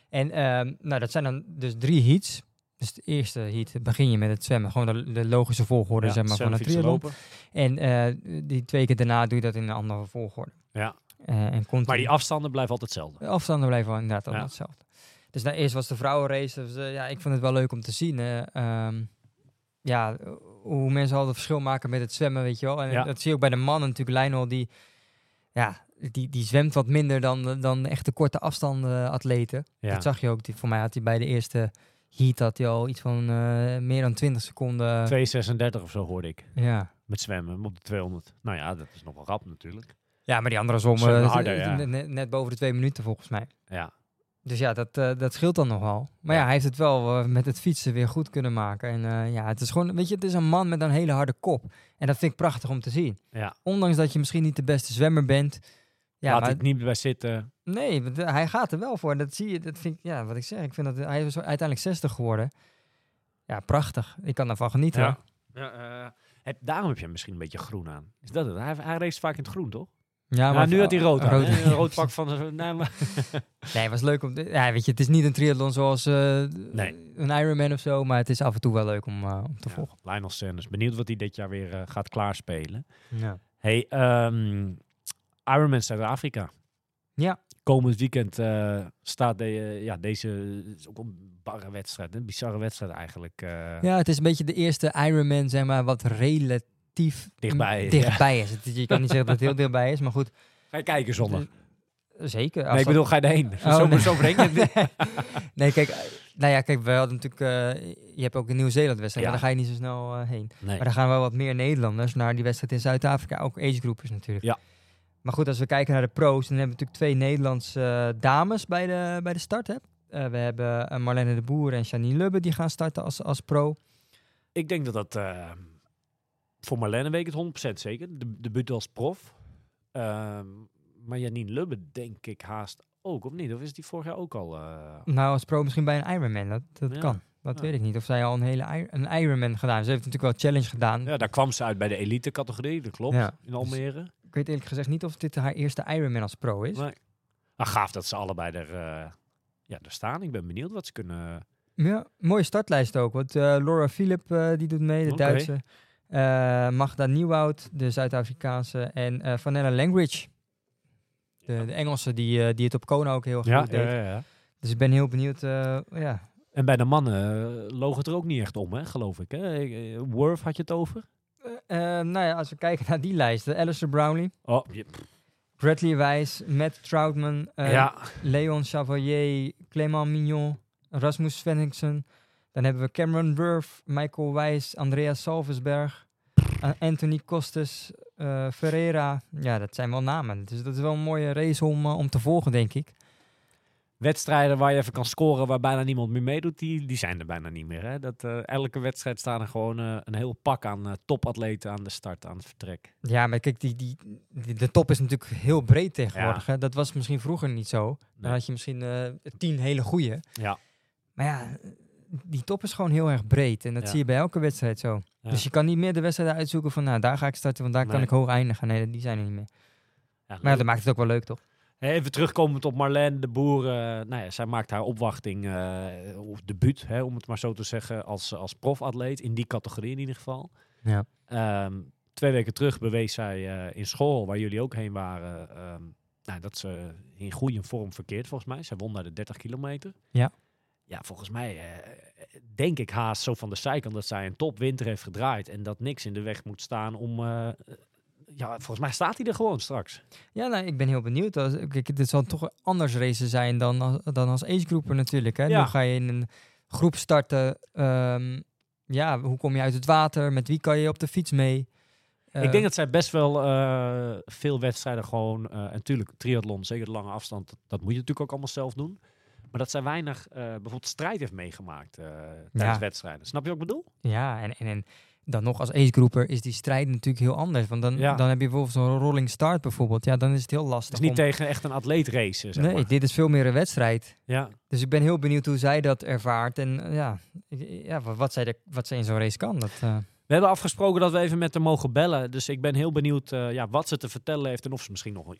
En ehm, nou, dat zijn dan dus drie heats. Dus de eerste heat begin je met het zwemmen. Gewoon de, de logische volgorde Ja, zeg maar, van het triathlon. lopen. En eh, die twee keer daarna doe je dat in een andere volgorde. Ja. Eh, en continu. Maar die afstanden blijven altijd hetzelfde. De afstanden blijven inderdaad Ja. hetzelfde. Dus nou, eerst was de vrouwenrace. Dus, eh, ja, ik vond het wel leuk om te zien. eh, ehm, ja, hoe mensen al het verschil maken met het zwemmen, weet je wel. En Ja. dat zie je ook bij de mannen natuurlijk. Lionel, die, ja, die, die zwemt wat minder dan, dan de echte korte afstanden atleten. Ja. Dat zag je ook. Die, voor mij had hij bij de eerste heat had hij al iets van eh, meer dan 20 seconden. 2,36 of zo hoorde ik. Ja. Met zwemmen op de 200. Nou ja, dat is nog wel rap natuurlijk. ja, maar die andere zwommen eh, harder, ja. net, boven de twee minuten volgens mij. Ja. Dus ja, dat, eh, dat scheelt dan nog wel. Maar ja, Ja. hij heeft het wel eh, met het fietsen weer goed kunnen maken. En eh, ja, het is gewoon, weet je, het is een man met een hele harde kop. En dat vind ik prachtig om te zien. ja. Ondanks dat je misschien niet de beste zwemmer bent. Ja, Laat maar het niet bij zitten. nee, want, eh, hij gaat er wel voor. Dat zie je, dat vind ik, ja, wat ik zeg. Ik vind dat hij is uiteindelijk 60 geworden. Ja, prachtig. Ik kan daarvan genieten. Ja. Ja, eh, heb, daarom heb je misschien een beetje groen aan. Is dat het? Hij, hij race vaak in het groen, toch? Ja, Ja, nu had hij rood aan. rood-? Een <laughs> rood pak van... Nee, maar, <laughs> Nee, het was leuk om... Ja, weet je, het is niet een triathlon zoals eh, Nee. een Ironman of zo, maar het is af en toe wel leuk om, eh, om te ja, volgen. Lionel Sanders. Benieuwd wat hij dit jaar weer eh, gaat klaarspelen. Ja. Hey, ehm Ironman Zuid-Afrika. Ja. Komend weekend eh, staat de, eh, ja, deze... het is ook een barre wedstrijd. Een bizarre wedstrijd eigenlijk. eh. ja, het is een beetje de eerste Ironman, zeg maar, wat relatief Dichtbij is, dichtbij is. Je kan niet zeggen dat het heel dichtbij is, maar goed. Ga je kijken zondag? eh, Zeker. Nee, ik bedoel, ga je erheen? Oh, zo, nee. zo breng je het <laughs> nee, kijk, eh, nou ja, kijk, we hadden natuurlijk, eh, je hebt ook een Nieuw-Zeeland wedstrijd, Ja. maar daar ga je niet zo snel eh, heen. Nee. Maar dan gaan wel wat meer Nederlanders naar die wedstrijd in Zuid-Afrika, ook agegroepers natuurlijk. Ja. Maar goed, als we kijken naar de pro's, dan hebben we natuurlijk twee Nederlandse eh, dames bij de, bij de start. Hè? Eh, we hebben eh, Marlene de Boer en Janine Lubbe, die gaan starten als, als pro. Ik denk dat dat voor Marlene weet ik het 100% zeker. De debuut als prof. Ehm, maar Janine Lubbe denk ik haast ook, of niet? Of is die vorig jaar ook al... Nou, als pro misschien bij een Ironman, dat, dat Ja. kan. Dat weet ik niet. Of zij al een hele een Ironman gedaan. Ze heeft natuurlijk wel challenge gedaan. Ja, daar kwam ze uit bij de elite categorie, dat klopt. Ja. In Almere. Ik weet eerlijk gezegd niet of dit haar eerste Ironman als pro is. Nee. Ah, gaaf dat ze allebei er, eh, ja, er staan. Ik ben benieuwd wat ze kunnen... Ja, mooie startlijst ook. Want eh, Laura Philip eh, die doet mee, de. Duitse. Magda Nieuwoud, de Zuid-Afrikaanse. En Vanella Langridge, de, de Engelse, die, die het op Kona ook heel erg Ja, goed ja, deed. ja, ja. Dus ik ben heel benieuwd. ja. En bij de mannen uh, loog het er ook niet echt om, hè, geloof ik. Hè? Eh, Worth had je het over? Eh, eh, nou ja, als we kijken naar die lijst. eh, Alistair Brownlee, Oh, je- Bradley Wijs, Matt Troutman, eh, ja. Leon Chevalier, Clément Mignon, Rasmus Svenningsen. Dan hebben we Cameron Worth, Michael Wijs, Andreas Salvesberg, eh, Anthony Costes, eh, Ferreira. Ja, dat zijn wel namen. Dus dat is wel een mooie race om, eh, om te volgen, denk ik. Wedstrijden waar je even kan scoren waar bijna niemand meer meedoet, die, die zijn er bijna niet meer. Hè? Dat, eh, elke wedstrijd staan er gewoon eh, een heel pak aan eh, topatleten aan de start, aan het vertrek. Ja, maar kijk, die, die, die- de top is natuurlijk heel breed tegenwoordig. Hè? Dat was misschien vroeger niet zo. Dan Nee. had je misschien tien hele goeie. Ja. Maar ja, die top is gewoon heel erg breed. En dat Ja. zie je bij elke wedstrijd zo. Ja. Dus je kan niet meer de wedstrijden uitzoeken van, nou, daar ga ik starten, want daar kan ik hoog eindigen. Nee, die zijn er niet meer. Maar dat maakt het ook wel leuk, toch? Even terugkomend op Marlene de Boer. eh, nou ja, zij maakt haar opwachting, eh of debuut, hè, om het maar zo te zeggen, als, als profatleet. In die categorie in ieder geval. Ja. Ehm, twee weken terug bewees zij eh, in school, waar jullie ook heen waren, ehm, nou, dat ze in goede vorm verkeert volgens mij. Zij won naar de 30 kilometer. Ja. Ja, volgens mij denk ik haast zo van de zijkant dat zij een topwinter heeft gedraaid. En dat niks in de weg moet staan om... eh, ja, volgens mij staat hij er gewoon straks. Ja, nou, ik ben heel benieuwd. Kijk, dit zal toch anders racen zijn dan, als- dan als agegroeper natuurlijk. Hè? Ja. Nu ga je in een groep starten. Ehm, ja, hoe kom je uit het water? Met wie kan je op de fiets mee? Eh, Ik denk dat zij best wel eh, veel wedstrijden gewoon... eh, en natuurlijk, triathlon, zeker de lange afstand, dat, dat moet je natuurlijk ook allemaal zelf doen. Maar dat zij weinig eh, bijvoorbeeld strijd heeft meegemaakt eh, tijdens Ja. wedstrijden. Snap je wat ik bedoel? Ja, en, en, en dan nog als agegroeper is die strijd natuurlijk heel anders. Want dan, Ja. dan heb je bijvoorbeeld zo'n rolling start bijvoorbeeld. Ja, dan is het heel Het lastig. is niet om- tegen echt een atleet racen, zeg Nee, maar. dit is veel meer een wedstrijd. Ja. Dus ik ben heel benieuwd hoe zij dat ervaart. En eh, ja, ja wat, zij de, wat zij in zo'n race kan. Dat, eh, We hebben afgesproken dat we even met haar mogen bellen. Dus ik ben heel benieuwd eh, ja, wat ze te vertellen heeft. En of ze misschien nog een,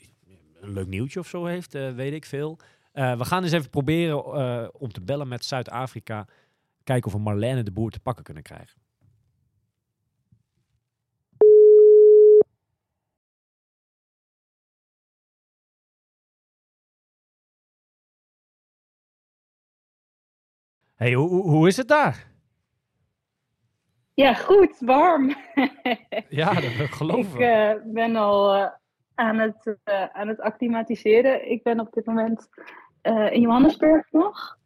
een leuk nieuwtje of zo heeft. weet ik veel. We gaan eens even proberen om te bellen met Zuid-Afrika. Kijken of we Marlene de Boer te pakken kunnen krijgen. Hey, hoe, hoe, is het daar? Ja, goed, warm. <laughs> Ja, dat geloof ik ik. eh, ben al eh, aan, het, eh, aan het acclimatiseren. Ik ben op dit moment in Johannesburg nog.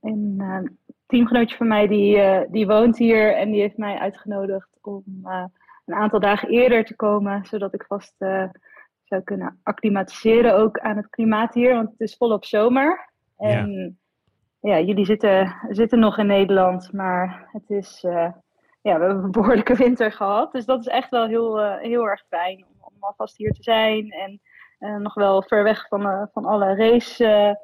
Een teamgenootje van mij die, die woont hier en die heeft mij uitgenodigd om een aantal dagen eerder te komen, zodat ik vast zou kunnen acclimatiseren ook aan het klimaat hier, want het is volop zomer. En ja, jullie zitten, zitten nog in Nederland, maar het is, eh, ja, we hebben een behoorlijke <laughs> winter gehad. Dus dat is echt wel heel, eh, heel erg fijn om, om alvast hier te zijn. En eh, nog wel ver weg van, van alle race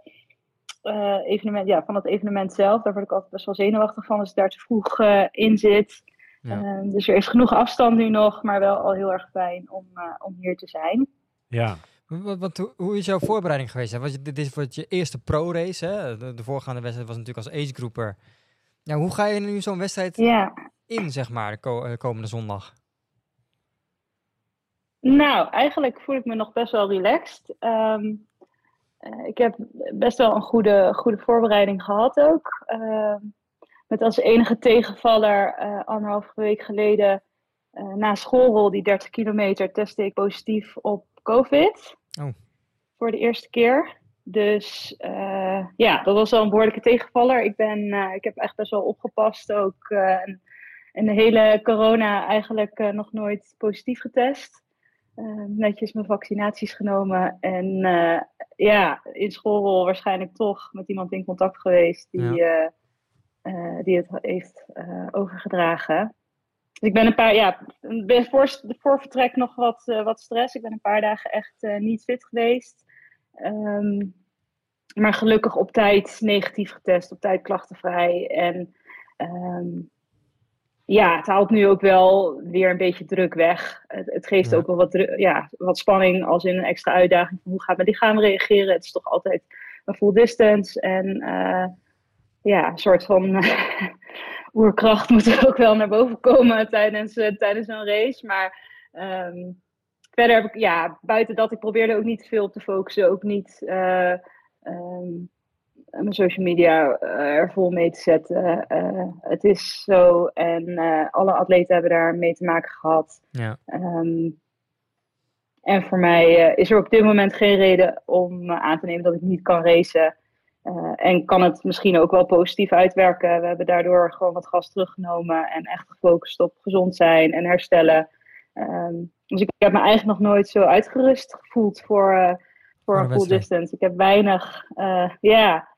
evenement, ja, van het evenement zelf. Daar word ik altijd best wel zenuwachtig van als ik daar te vroeg in zit. Ja. Dus er is genoeg afstand nu nog, maar wel al heel erg fijn om, om hier te zijn. Ja. Wat, wat, hoe- is jouw voorbereiding geweest? Was je, dit is voor je eerste pro-race. Hè? De, de voorgaande wedstrijd was natuurlijk als agegroeper. Ja, hoe ga je nu zo'n wedstrijd Ja. in, zeg maar, de ko- eh, komende zondag? Nou, eigenlijk voel ik me nog best wel relaxed. Ehm, eh, ik heb best wel een goede, goede voorbereiding gehad ook. Ehm, met als enige tegenvaller eh anderhalve week geleden eh, na schoolrol, die 30 kilometer, testte ik positief op COVID. Oh. Voor de eerste keer. Dus eh, ja, dat was wel een behoorlijke tegenvaller. Ik, ben, eh, ik heb echt best wel opgepast ook. eh, en, de hele corona eigenlijk nog nooit positief getest. Netjes mijn vaccinaties genomen. En ja, in schoolrol waarschijnlijk toch met iemand in contact geweest die, die het heeft overgedragen. Dus ik ben een paar, ja, voor, voor vertrek nog wat, eh, wat stress. Ik ben een paar dagen echt eh, niet fit geweest. Ehm, maar gelukkig op tijd negatief getest, op tijd klachtenvrij. En ehm, ja, het haalt nu ook wel weer een beetje druk weg. Het, het geeft Ja. ook wel wat, ja, wat spanning als in een extra uitdaging. Hoe gaat mijn lichaam reageren? Het is toch altijd een full distance. En eh, ja, een soort van <laughs> oerkracht <laughs> moet er ook wel naar boven komen tijdens, eh, tijdens zo'n race. Maar ehm, verder heb ik, ja, buiten dat, ik probeerde ook niet veel op te focussen. Ook niet eh, ehm, mijn social media eh, er vol mee te zetten. Het is zo en alle atleten hebben daar mee te maken gehad. Ja. Ehm, en voor mij is er op dit moment geen reden om aan te nemen dat ik niet kan racen. Eh, en kan het misschien ook wel positief uitwerken. We hebben daardoor gewoon wat gas teruggenomen en echt gefocust op gezond zijn en herstellen. Ehm, dus ik heb me eigenlijk nog nooit zo uitgerust gevoeld voor, eh, voor een full distance. Ik heb weinig, eh, ja,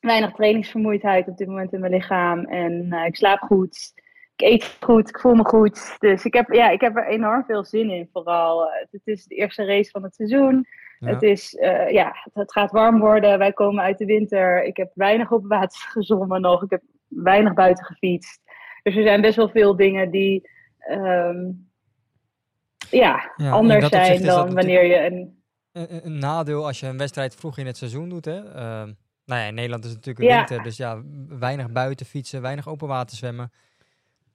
weinig trainingsvermoeidheid op dit moment in mijn lichaam. En ik slaap goed. Ik eet goed, ik voel me goed. Dus ik heb, ja, ik heb er enorm veel zin in. Vooral, het is de eerste race van het seizoen. Ja. Het, is, eh, ja, het, gaat warm worden. Wij komen uit de winter. Ik heb weinig op water <laughs> gezwommen nog. Ik heb weinig buiten gefietst. Dus er zijn best wel veel dingen die ehm, ja, anders zijn dan wanneer je een... een, nadeel als je een wedstrijd vroeg in het seizoen doet. Hè? Ehm, nou ja, in Nederland is het natuurlijk Ja. winter, dus ja, weinig buiten fietsen, weinig open water zwemmen.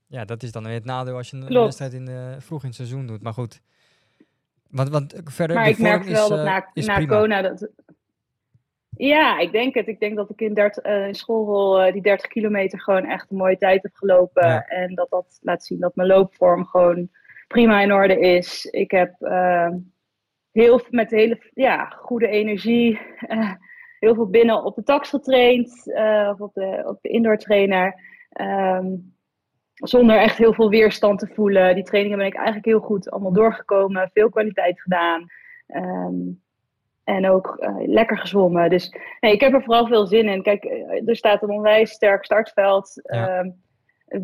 Ja, dat is dan weer het nadeel als je een, Klopt. wedstrijd in, vroeg in het seizoen doet. Maar goed, want, want verder Maar ik merk wel is, dat eh, na, na prima. Kona dat... Ja, ik denk het. Ik denk dat ik in, dert, eh, in schoolrol eh, die 30 kilometer gewoon echt een mooie tijd heb gelopen. Ja. En dat dat laat zien dat mijn loopvorm gewoon prima in orde is. Ik heb eh, heel met hele ja, goede energie heel veel binnen op de tax getraind. of op de, op de indoor trainer. Ehm, zonder echt heel veel weerstand te voelen. Die trainingen ben ik eigenlijk heel goed allemaal doorgekomen. Veel kwaliteit gedaan. Ehm, en ook eh, lekker gezwommen. Dus nee, ik heb er vooral veel zin in. Kijk, eh, er staat een onwijs sterk startveld. Ja. Ehm,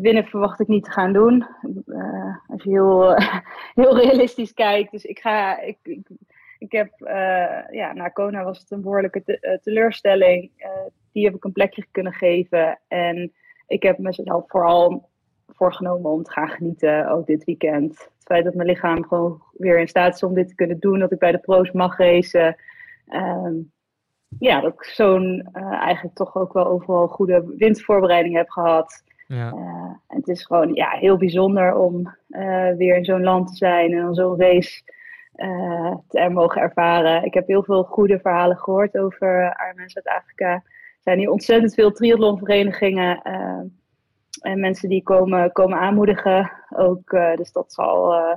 winnen verwacht ik niet te gaan doen. Eh, als je heel, <laughs> heel realistisch kijkt. Dus ik ga. Ik, ik, ik heb. ja, na Kona was het een behoorlijke te- eh, teleurstelling. Die heb ik een plekje kunnen geven. En ik heb mezelf vooral voorgenomen om te gaan genieten, ook dit weekend. Het feit dat mijn lichaam gewoon weer in staat is om dit te kunnen doen, dat ik bij de pro's mag racen. Ehm, ja, dat ik zo'n eh, eigenlijk toch ook wel overal goede wintervoorbereiding heb gehad. Ja. Eh, en het is gewoon ja, heel bijzonder om eh, weer in zo'n land te zijn en dan zo'n race te mogen ervaren. Ik heb heel veel goede verhalen gehoord over Ironman Zuid-Afrika. Er zijn hier ontzettend veel triathlonverenigingen eh, en mensen die komen, komen aanmoedigen ook. eh, dus dat zal eh,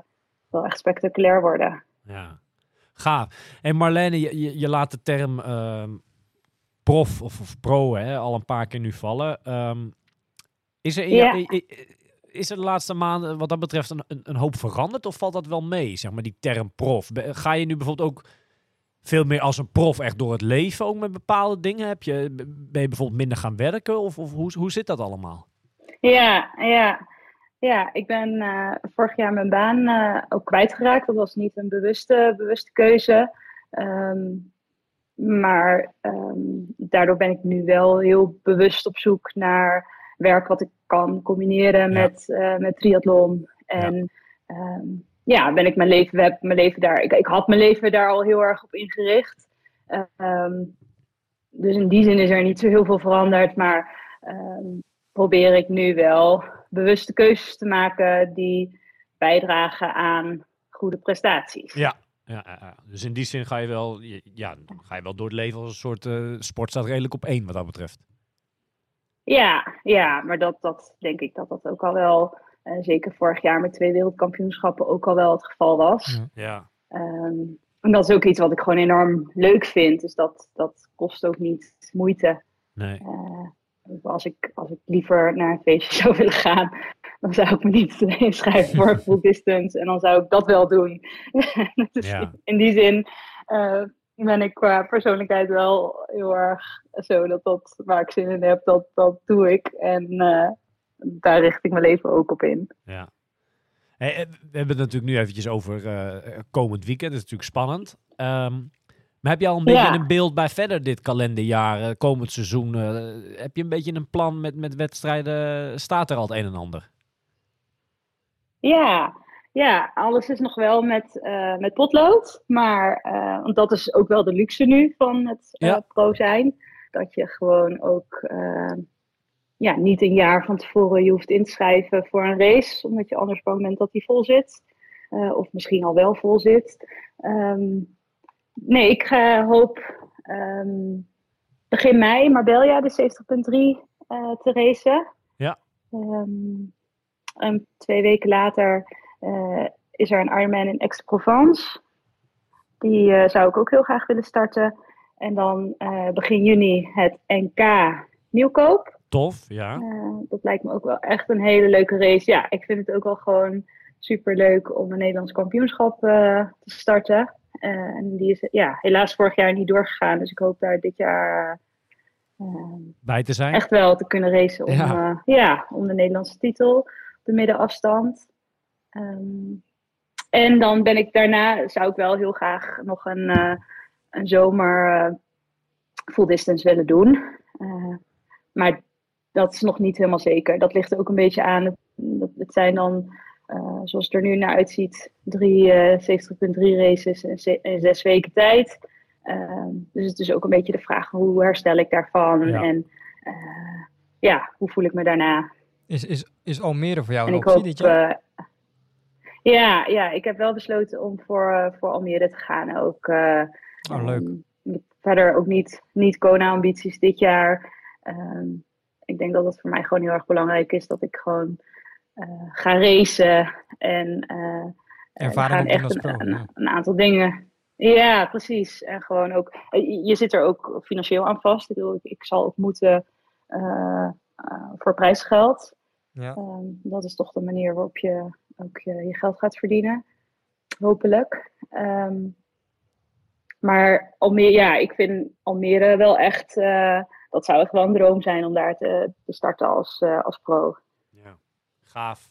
wel echt spectaculair worden. Ja, gaaf. En Marlene, je, je, je laat de term ehm, prof of, of pro hè, al een paar keer nu vallen. Ehm, is, er Ja. is er de laatste maanden wat dat betreft een, een, hoop veranderd of valt dat wel mee, zeg maar, die term prof? Ga je nu bijvoorbeeld ook veel meer als een prof echt door het leven ook met bepaalde dingen? Heb je, ben je bijvoorbeeld minder gaan werken of, of hoe, hoe zit dat allemaal? Ja, ja. Ja, ik ben eh, vorig jaar mijn baan eh, ook kwijtgeraakt. Dat was niet een bewuste, bewuste keuze. Ehm, maar ehm, daardoor ben ik nu wel heel bewust op zoek naar werk wat ik kan combineren Ja. met, eh, met triathlon. En ja. ja, ben ik mijn leven, heb mijn leven daar. Ik, ik had mijn leven daar al heel erg op ingericht. Ehm, dus in die zin is er niet zo heel veel veranderd. Maar ehm, probeer ik nu wel bewuste keuzes te maken die bijdragen aan goede prestaties. Ja. Ja, ja, ja. dus in die zin ga je wel, ja, ga je wel door het leven als een soort eh, sport staat redelijk op één wat dat betreft. Ja, ja maar dat, dat denk ik dat dat ook al wel, eh, zeker vorig jaar met twee wereldkampioenschappen, ook al wel het geval was. Ja. Ehm, en dat is ook iets wat ik gewoon enorm leuk vind. Dus dat, dat kost ook niet moeite. Nee. Als, ik, als ik liever naar een feestje <laughs> zou willen gaan, dan zou ik me niet <laughs> inschrijven voor <laughs> full distance. En dan zou ik dat wel doen. dus Ja. in die zin eh, ben ik qua persoonlijkheid wel heel erg zo dat dat waar ik zin in heb, dat, dat doe ik. En eh, daar richt ik mijn leven ook op in. Ja. Hey, we hebben het natuurlijk nu eventjes over eh, komend weekend. Dat is natuurlijk spannend. Ehm, maar heb je al een beetje Ja. een beeld bij verder dit kalenderjaar, komend seizoen? eh, heb je een beetje een plan met, met wedstrijden? Staat er al het een en ander? Ja, ja, alles is nog wel met, eh, met potlood. Maar eh, want dat is ook wel de luxe nu van het Ja. pro zijn. Dat je gewoon ook ja, niet een jaar van tevoren je hoeft in te schrijven voor een race. Omdat je anders bang bent dat die vol zit. Of misschien al wel vol zit. Ehm, nee, ik eh, hoop ehm, begin mei Marbella de 70.3 eh, te racen. Ja. Ehm, en twee weken later eh, is er een Ironman in Aix-Provence. Die zou ik ook heel graag willen starten. En dan begin juni het NK Nieuwkoop. Tof, ja. Dat lijkt me ook wel echt een hele leuke race. Ja, ik vind het ook wel gewoon super leuk om een Nederlands kampioenschap te starten. Eh, en die is ja, helaas vorig jaar niet doorgegaan. Dus ik hoop daar dit jaar eh, Bij te zijn. echt wel te kunnen racen om, Ja. ja. ja, om de Nederlandse titel op de middenafstand. Ehm, en dan ben ik daarna, zou ik wel heel graag nog een, eh, een zomer eh, full distance willen doen. Eh, maar dat is nog niet helemaal zeker. Dat ligt er ook een beetje aan. Het zijn dan, eh, zoals het er nu naar uitziet, drie eh 70.3 races in, ze- in zes weken tijd. Ehm, dus het is ook een beetje de vraag, hoe herstel ik daarvan? Ja. En eh, ja, hoe voel ik me daarna? Is, is, is Almere voor jou en een optie hoop... dit jaar? ja, ja, ik heb wel besloten om voor, voor Almere te gaan ook. oh, leuk. Ehm, verder ook niet, niet Kona-ambities dit jaar. Ehm, ik denk dat het voor mij gewoon heel erg belangrijk is dat ik gewoon ga racen. En eh, er Ervaring gaan echt een, aantal dingen. Ja, precies. En gewoon ook, eh, je- zit er ook financieel aan vast. Ik, bedoel, ik, ik zal ook moeten eh, eh, voor prijsgeld. Ja. Ehm, dat is toch de manier waarop je ook je, je geld gaat verdienen. Hopelijk. Ehm, maar Almere, ja, ik vind Almere wel echt. eh, dat zou echt wel een droom zijn om daar te, te starten als, eh, als pro. Gaaf.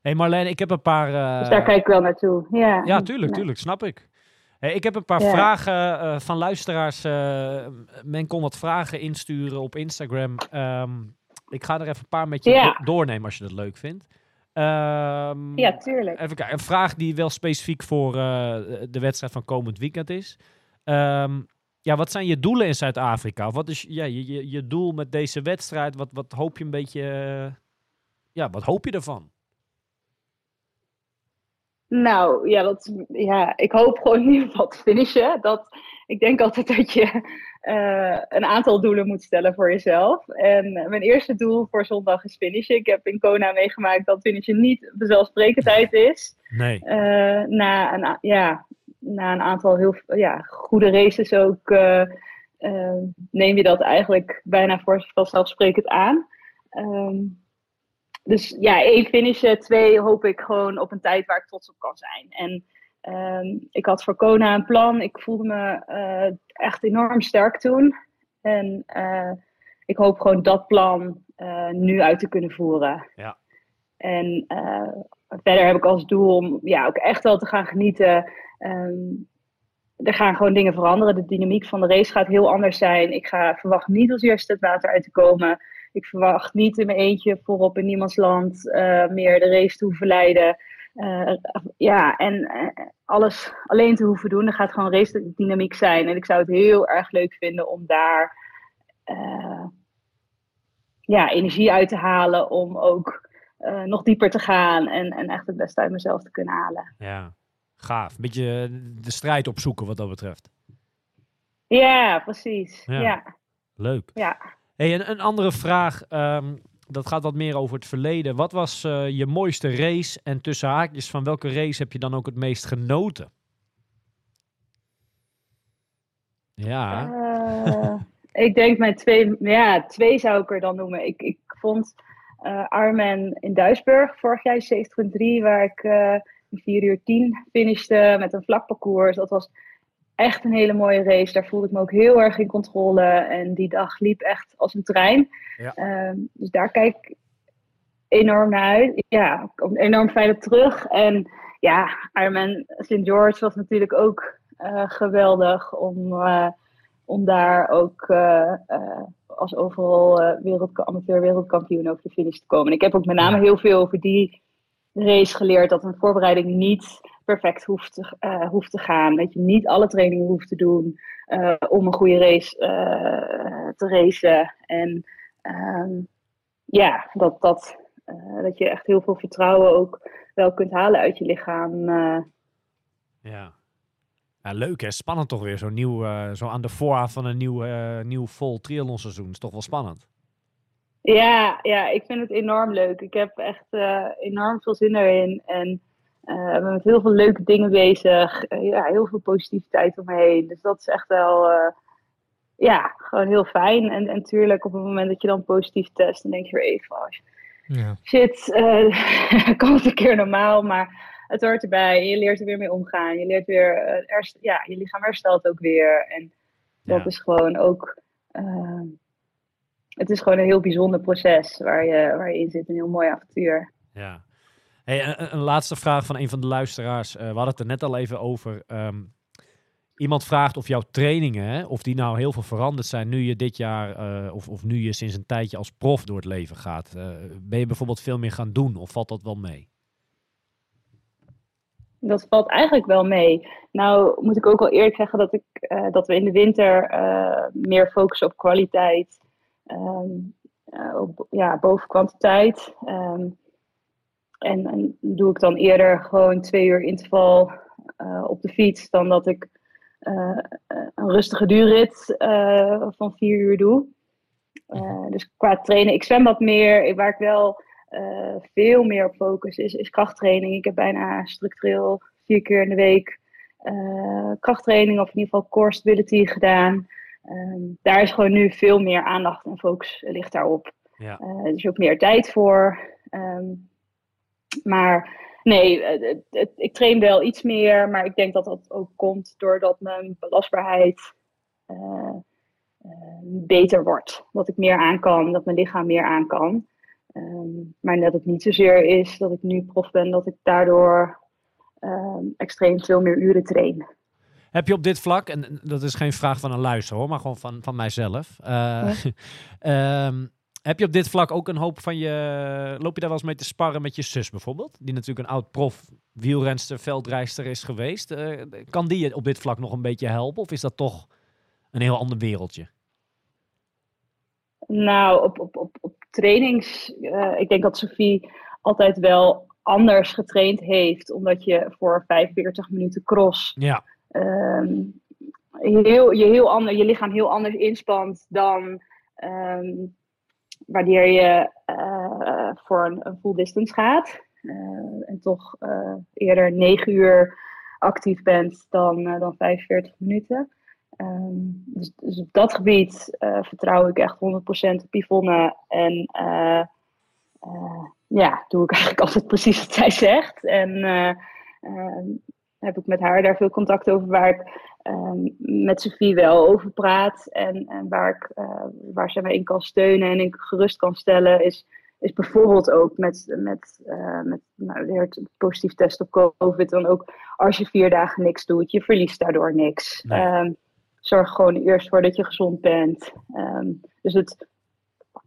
hey Marlene, ik heb een paar... eh, Dus daar kijk ik wel naartoe. Ja, Ja, tuurlijk, tuurlijk, snap ik. Hey, ik heb een paar Ja. vragen eh, van luisteraars. eh, men kon wat vragen insturen op Instagram. Ehm, ik ga er even een paar met je Ja. do- doornemen als je dat leuk vindt. Ehm, Ja, tuurlijk. Even kijken, een vraag die wel specifiek voor de wedstrijd van komend weekend is. Ehm, ja, wat zijn je doelen in Zuid-Afrika? Of Wat is ja, je, je, je doel met deze wedstrijd? Wat, wat hoop je een beetje... ja, wat hoop je ervan? Nou, ja, dat, ja, ik hoop gewoon <laughs> in ieder geval te finishen. Dat, ik denk altijd dat je eh, een aantal doelen moet stellen voor jezelf. En mijn eerste doel voor zondag is finishen. Ik heb in Kona meegemaakt dat finishen niet vanzelfsprekendheid <laughs> is. Nee. Eh, na, een, ja, na een aantal heel ja, goede races ook eh, neem je dat eigenlijk bijna voor vanzelfsprekend aan. Ehm, dus ja, één finishen, twee hoop ik gewoon op een tijd waar ik trots op kan zijn. En ehm, ik had voor Kona een plan. Ik voelde me eh, echt enorm sterk toen. En eh, ik hoop gewoon dat plan eh, nu uit te kunnen voeren. Ja. En verder heb ik als doel om ja, ook echt wel te gaan genieten. Ehm, er gaan gewoon dingen veranderen. De dynamiek van de race gaat heel anders zijn. Ik ga, verwacht niet als eerste het water uit te komen. Ik verwacht niet in mijn eentje voorop in niemands land eh, meer de race te hoeven leiden. Eh, ja, en eh, alles alleen te hoeven doen. Er gaat gewoon race dynamiek zijn. En ik zou het heel erg leuk vinden om daar ja, energie uit te halen. Om ook nog dieper te gaan en, en echt het beste uit mezelf te kunnen halen. Ja, gaaf. Een beetje de strijd opzoeken wat dat betreft. Ja, precies. Ja. Ja, ja. Hey, en een andere vraag, ehm, dat gaat wat meer over het verleden. Wat was eh, je mooiste race en tussen haakjes van welke race heb je dan ook het meest genoten? Ja, Eh, ik denk mijn twee, ja, twee zou ik er dan noemen. Ik, ik vond eh Ironman in Duisburg vorig jaar 70.3, waar ik in 4 uur 10 finishte met een vlak parcours. Dat was echt een hele mooie race. Daar voelde ik me ook heel erg in controle. En die dag liep echt als een trein. Ja. Ehm, dus daar kijk ik enorm naar uit. Ja, ik kom enorm fijn op terug. En ja, Ironman St. George was natuurlijk ook eh, geweldig om, eh, om daar ook eh, als overal wereld, amateur wereldkampioen over de finish te komen. En ik heb ook met name heel veel over die race geleerd dat een voorbereiding niet perfect hoeft te, eh, hoeft te gaan. Dat je niet alle trainingen hoeft te doen eh, om een goede race eh, te racen. En ehm, ja, dat, dat, dat je echt heel veel vertrouwen ook wel kunt halen uit je lichaam. Ja. Leuk hè, spannend toch weer. Zo, nieuw, zo aan de vooravond van een nieuw, nieuw vol triathlonseizoen. Is toch wel spannend. Ja, ja, ik vind het enorm leuk. Ik heb echt eh, enorm veel zin erin. En eh, ik ben met heel veel leuke dingen bezig. Eh, ja, heel veel positiviteit om me heen. Dus dat is echt wel, ja, gewoon heel fijn. En, en tuurlijk, op het moment dat je dan positief test, dan denk je weer even, oh, Ja. shit, <laughs> kan het een keer normaal, maar het hoort erbij. Je leert er weer mee omgaan. Je leert weer, herst- ja, je lichaam herstelt ook weer. En dat Ja. is gewoon ook, het is gewoon een heel bijzonder proces waar je, waar je in zit. Een heel mooi avontuur. Ja. Hey, een, een- laatste vraag van een van de luisteraars. Eh, we hadden het er net al even over. Ehm, iemand vraagt of jouw trainingen, hè, of die nou heel veel veranderd zijn nu je dit jaar, eh, of, of nu je sinds een tijdje als prof door het leven gaat. Eh, ben je bijvoorbeeld veel meer gaan doen of valt dat wel mee? Dat valt eigenlijk wel mee. Nou moet ik ook wel eerlijk zeggen dat, ik, dat we in de winter meer focussen op kwaliteit. Ehm, eh, ja, boven kwantiteit. Ehm, en, en doe ik dan eerder gewoon twee uur interval eh, op de fiets dan dat ik eh, een rustige duurrit van vier uur doe. Eh, dus qua trainen, ik zwem wat meer. Waar ik wel veel meer op focus is, is krachttraining. Ik heb bijna structureel vier keer in de week krachttraining of in ieder geval core stability gedaan. Ehm, daar is gewoon nu veel meer aandacht en focus ligt daarop. Ja. Eh, er is ook meer tijd voor. Ehm, maar nee, het- het- het- ik train wel iets meer, maar ik denk dat dat ook komt doordat mijn belastbaarheid eh, eh, beter wordt. Dat ik meer aan kan, dat mijn lichaam meer aan kan. Ehm, maar dat het niet zozeer is dat ik nu prof ben, dat ik daardoor extreem veel meer uren train. Heb je op dit vlak, en dat is geen vraag van een luister hoor, maar gewoon van, van mijzelf. eh, <laughs> ehm, heb je op dit vlak ook een hoop van je. Loop je daar wel eens mee te sparren met je zus bijvoorbeeld? Die natuurlijk een oud prof wielrenster, veldrijster is geweest. Eh, kan die je op dit vlak nog een beetje helpen? Of is dat toch een heel ander wereldje? Nou, op, op, op, op trainings. eh, ik denk dat Sophie altijd wel anders getraind heeft, omdat je voor 45 minuten cross Ja, ehm, heel, je, heel ander, je lichaam heel anders inspant dan ehm, wanneer je eh, voor een, een full distance gaat. Eh, en toch eh, eerder 9 uur actief bent dan, dan 45 minuten. Ehm, dus, dus op dat gebied vertrouw ik echt 100% op Yvonne. En ja, doe ik eigenlijk <laughs> altijd precies wat zij zegt. En ehm, heb ik met haar daar veel contact over waar ik ehm, met Sophie wel over praat. En, en waar, ik, eh, waar zij mij in kan steunen en ik gerust kan stellen, is, is bijvoorbeeld ook met, met, eh, met nou, weer het positief test op COVID. Dan ook als je vier dagen niks doet, je verliest daardoor niks. Nee. Ehm, zorg gewoon eerst voor dat je gezond bent. Ehm, dus het,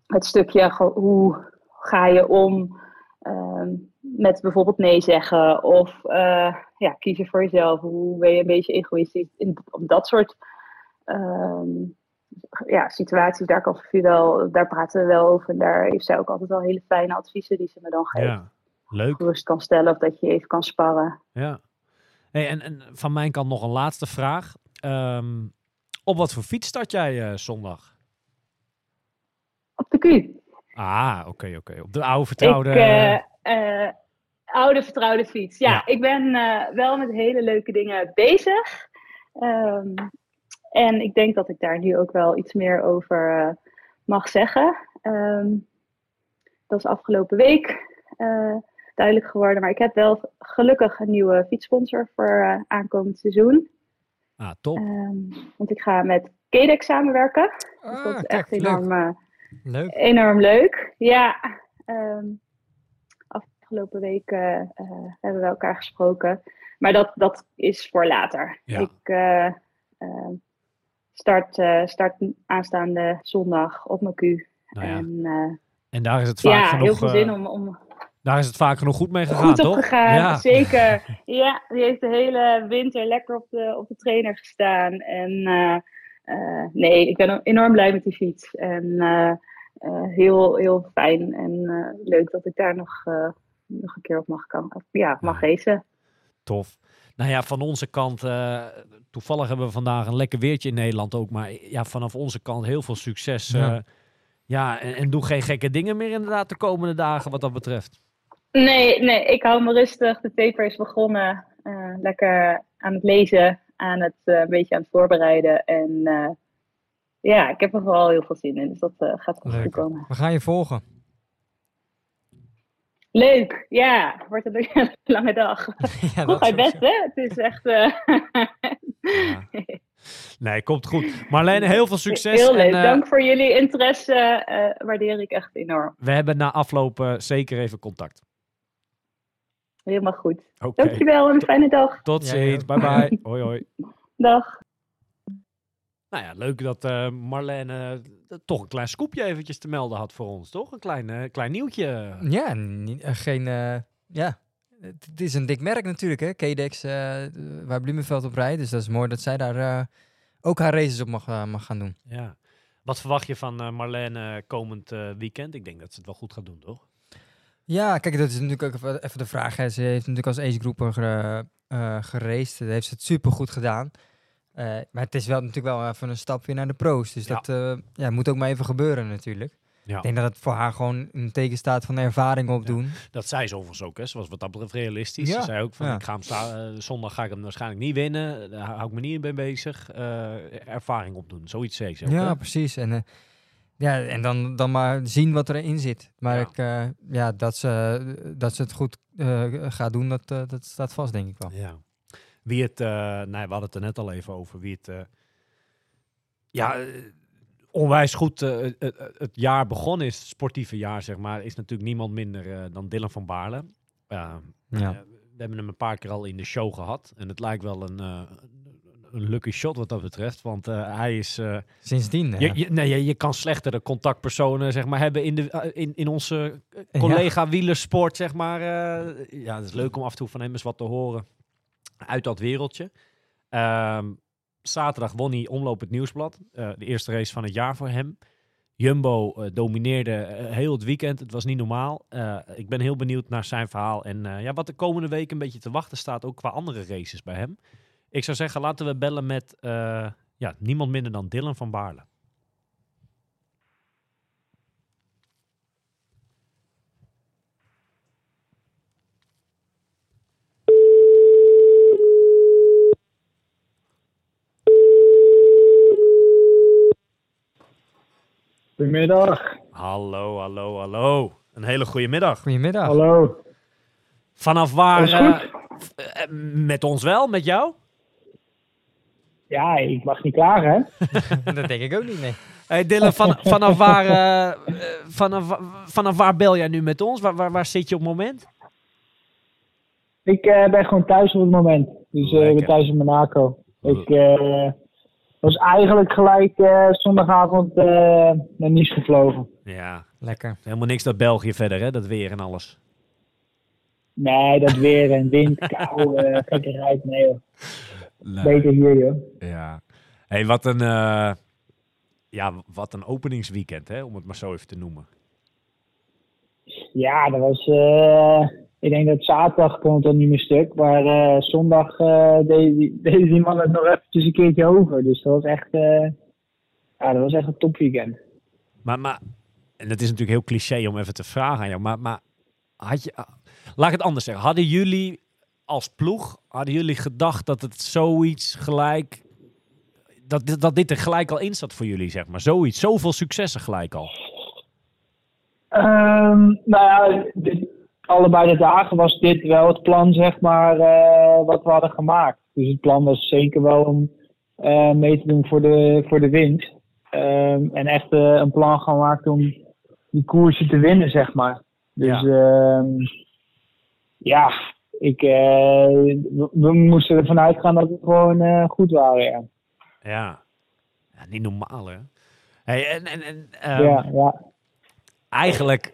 het stukje hoe ga je om ehm, met bijvoorbeeld nee zeggen of eh, ja, kiezen voor jezelf. Hoe ben je een beetje egoïstisch in, op dat soort ehm, ja, situaties. Daar, kan wel, daar praten we wel over. En daar heeft zij ook altijd wel hele fijne adviezen die ze me dan geeft. ja. leuk. Gerust kan stellen of dat je even kan sparren. Ja. Hey, en, en van mijn kant nog een laatste vraag. Ehm, op wat voor fiets start jij eh, zondag? Op de Q. Ah, oké, oké. Op de oude vertrouwde... Ik, eh, eh, oude vertrouwde fiets. Ja, Ja. ik ben eh, wel met hele leuke dingen bezig. Ehm, en ik denk dat ik daar nu ook wel iets meer over mag zeggen. Ehm, dat is afgelopen week eh, duidelijk geworden. Maar ik heb wel gelukkig een nieuwe fietssponsor voor aankomend seizoen. ah, top. Ehm, want ik ga met KDEX samenwerken. Dus dat Ah, is kijk, echt enorm, eh, Leuk. enorm leuk. Ja, ehm, afgelopen week eh, hebben we elkaar gesproken. Maar dat, dat is voor later. Ja. Ik eh, ehm, start, eh, start aanstaande zondag op mijn Q. Nou ja. En En daar is het vaak ja, genoeg... heel veel zin om, om Daar is het vaak genoeg goed mee gegaan, goed toch? opgegaan. Ja. Zeker. <laughs> Ja, die heeft de hele winter lekker op de, op de trainer gestaan. En nee, ik ben enorm blij met die fiets. En eh, eh, heel, heel fijn en eh, leuk dat ik daar nog, eh, nog een keer op mag, kan, of, ja, mag Ja. racen. Tof. Nou ja, van onze kant, eh, toevallig hebben we vandaag een lekker weertje in Nederland ook. Maar ja, vanaf onze kant heel veel succes. Ja. Ja, ja en, en doe geen gekke dingen meer inderdaad de komende dagen wat dat betreft. Nee, nee, ik hou me rustig. De paper is begonnen. Eh, lekker aan het lezen, aan het, eh, een beetje aan het voorbereiden. En eh, ja, ik heb er vooral heel veel zin in. Dus dat eh, gaat goed Leuk. komen. We gaan je volgen. Leuk, ja. Het wordt een <laughs> lange dag. <laughs> ja, Goed bij best, hè? Het is echt... Ja. <laughs> Nee, komt goed. Marlene, heel veel succes. Heel leuk. En, Dank voor jullie interesse. eh, waardeer ik echt enorm. we hebben na afloop zeker even contact. Helemaal goed. Dankjewel en een fijne dag. tot ziens. ja. Bye bye. <laughs> hoi hoi. Dag. Nou ja, leuk dat eh, Marlene eh, toch een klein scoopje eventjes te melden had voor ons, toch? Een klein, eh, klein nieuwtje. Ja, geen... eh, ja, het, is een dik merk natuurlijk, hè. Kedex, eh, waar Bloemenveld op rijdt. Dus dat is mooi dat zij daar eh, ook haar races op mag, mag gaan doen. Ja. Wat verwacht je van eh, Marlene komend eh, weekend? Ik denk dat ze het wel goed gaat doen, toch? Ja, kijk, dat is natuurlijk ook even, de vraag. Hè. Ze heeft natuurlijk als agegroeper ge, eh geraced. Daar heeft ze het super goed gedaan. Eh, maar het is wel natuurlijk wel even een stap weer naar de pro's. Dus Ja. dat eh, ja, moet ook maar even gebeuren natuurlijk. Ja. Ik denk dat het voor haar gewoon een teken staat van ervaring opdoen. Dat zei ze overigens ook, hè. Ze was wat dat betreft realistisch. Ze zei ook van, ik ga hem eh, zondag ga ik hem waarschijnlijk niet winnen. Daar hou ik me niet mee bezig. Eh, ervaring opdoen, zoiets zei ze ook, Ja, hè? precies. En, eh, ja, en dan, dan maar zien wat erin zit. Maar Ja. ik, eh, ja, dat, ze, dat ze het goed eh, gaat doen, dat, eh, dat staat vast, denk ik wel. Ja. Wie het, nee, we hadden het er net al even over, wie het, ja, onwijs goed het, jaar begonnen is, het sportieve jaar, zeg maar, is natuurlijk niemand minder dan Dylan van Baarle. Ja. we hebben hem een paar keer al in de show gehad en het lijkt wel een lucky shot wat dat betreft, want eh, hij is... eh, Sindsdien. je, nee, je, je kan slechtere contactpersonen zeg maar, hebben in, de, eh, in, in onze Ja. collega wielersport. Zeg maar. ja, het is leuk om af en toe van hem eens wat te horen uit dat wereldje. Ehm, zaterdag won hij Omloop het Nieuwsblad. de eerste race van het jaar voor hem. Jumbo domineerde heel het weekend. Het was niet normaal. Ik ben heel benieuwd naar zijn verhaal. En ja, wat de komende week een beetje te wachten staat, ook qua andere races bij hem. Ik zou zeggen, laten we bellen met eh, ja, niemand minder dan Dylan van Baarle. Goedemiddag. Hallo, hallo, hallo. Een hele goede middag. Goedemiddag. Hallo. Vanaf waar? Eh, met ons wel, met jou? Ja, ik mag niet klagen, hè? <laughs> dat denk ik ook niet, nee. Hey Dylan, van, vanaf, waar, vanaf, wa- vanaf waar bel jij nu met ons? Waar, waar, waar zit je op het moment? Ik eh, ben gewoon thuis op het moment. Dus eh, ik ben thuis in Monaco. Ik eh, was eigenlijk gelijk zondagavond eh, naar Nice gevlogen. Ja, Lekker. helemaal niks dat België verder, hè? Dat weer en alles. Nee, dat weer en wind, kou, eh <laughs> gekkerheid. Nee, joh. beter hier, joh. Ja. Hey, wat een, eh, ja, wat een openingsweekend, hè? Om het maar zo even te noemen. Ja, dat was. eh, ik denk dat zaterdag kon het al niet meer stuk. Maar eh, zondag eh, deed, die- <laughs> deed die man het nog eventjes een keertje over. Dus dat was echt. ja, dat was echt een topweekend. Maar, maar, en het is natuurlijk heel cliché om even te vragen aan jou, maar, maar had je, ah, laat ik het anders zeggen. Hadden jullie als ploeg, hadden jullie gedacht dat het zoiets gelijk, dat, dit- dat dit er gelijk al in zat voor jullie, zeg maar? Zoiets, zoveel successen gelijk al. Ehm, nou ja, dit- allebei de dagen was dit wel het plan, zeg maar, eh, wat we hadden gemaakt. Dus het plan was zeker wel om eh, mee te doen voor de, voor de winst. Ehm, en echt eh, een plan gemaakt om die koersen te winnen, zeg maar. Dus ja, ja ik, eh, we, we moesten ervan uitgaan dat we gewoon eh, goed waren, ja. Ja. ja niet normaal, hè? Hey, en, en, en, ehm, ja, ja. eigenlijk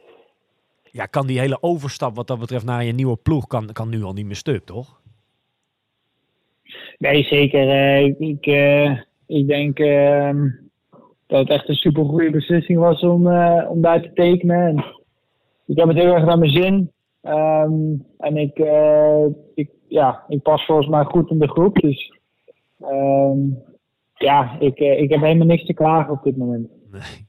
ja, kan die hele overstap wat dat betreft naar je nieuwe ploeg kan, kan nu al niet meer stuk, toch? Nee, zeker. eh, ik, ik, ik denk ehm, dat het echt een super goede beslissing was om, om daar te tekenen. En ik heb het heel erg naar mijn zin. Ehm, en ik, eh, ik, ja, ik pas volgens mij goed in de groep. Dus ehm, ja, ik, eh, ik heb helemaal niks te klagen op dit moment. Nee.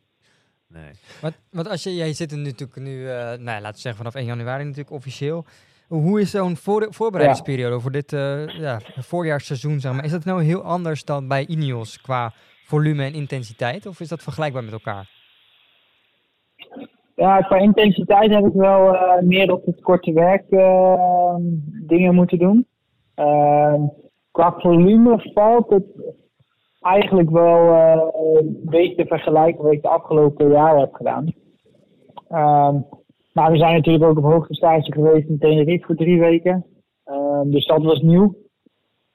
Nee. Want, want als je, jij zit er natuurlijk nu, eh nou, ja, laten we zeggen vanaf 1 januari natuurlijk officieel. Hoe is zo'n voor, voorbereidingsperiode voor dit eh ja, voorjaarsseizoen? Zeg maar? Is dat nou heel anders dan bij Ineos qua volume en intensiteit? Of is dat vergelijkbaar met elkaar? Ja, qua intensiteit heb ik wel eh, meer op het korte werk eh, dingen moeten doen. Ehm, qua volume valt het eigenlijk wel een beetje te vergelijken wat ik de afgelopen jaren heb gedaan. Ehm, maar we zijn natuurlijk ook op hoogte stage geweest in Tenerife voor drie weken. Ehm, dus dat was nieuw.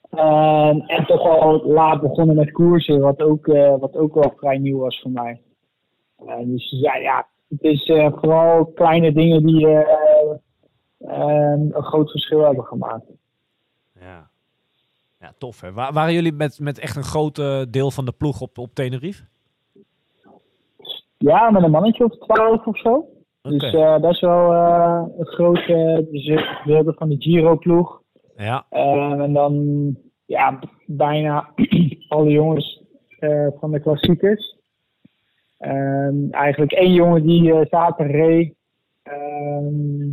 Ehm, en toch al laat begonnen met koersen, wat ook, wat ook wel vrij nieuw was voor mij. Dus ja, ja, het is eh, vooral kleine dingen die eh, ehm, een groot verschil hebben gemaakt. Ja. Ja, tof hè. Wa- waren jullie met, met echt een groot deel van de ploeg op, op Tenerife? Ja, met een mannetje of twaalf of zo. Dus eh, best wel eh, een grote gedeelte van de Giro-ploeg. Ja, Ehm, en dan ja, bijna <clears throat> alle jongens van de klassiekers. Ehm, eigenlijk één jongen die eh, zaterdag reed. ehm,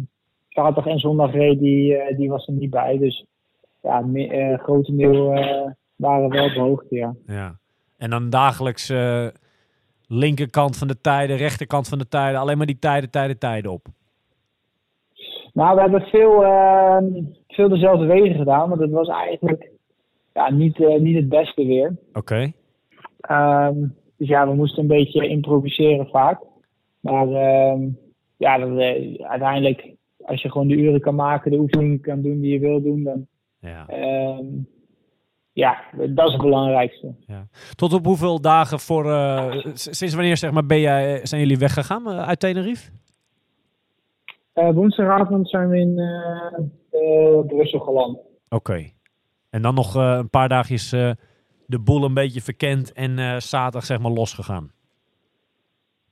zaterdag en zondag reed, die, eh, die was er niet bij. Dus ja, me, eh, grotendeel waren wel hoogte, ja. ja. En dan dagelijks linkerkant van de tijden, rechterkant van de tijden. Alleen maar die tijden, tijden, tijden op. Nou, we hebben veel, ehm, veel dezelfde wegen gedaan, maar dat was eigenlijk ja, niet, niet het beste weer. Oké. Dus ja, we moesten een beetje improviseren vaak. Maar ehm, ja, dat, eh, uiteindelijk, als je gewoon de uren kan maken, de oefeningen kan doen die je wil doen, dan Ja. ehm, ja, dat is het belangrijkste. Tot op hoeveel dagen voor... eh, sinds wanneer zeg maar, ben jij, zijn jullie weggegaan eh, uit Tenerife? Woensdagavond zijn we in Brussel geland. Oké. En dan nog een paar dagjes de boel een beetje verkend en eh, zaterdag zeg maar losgegaan.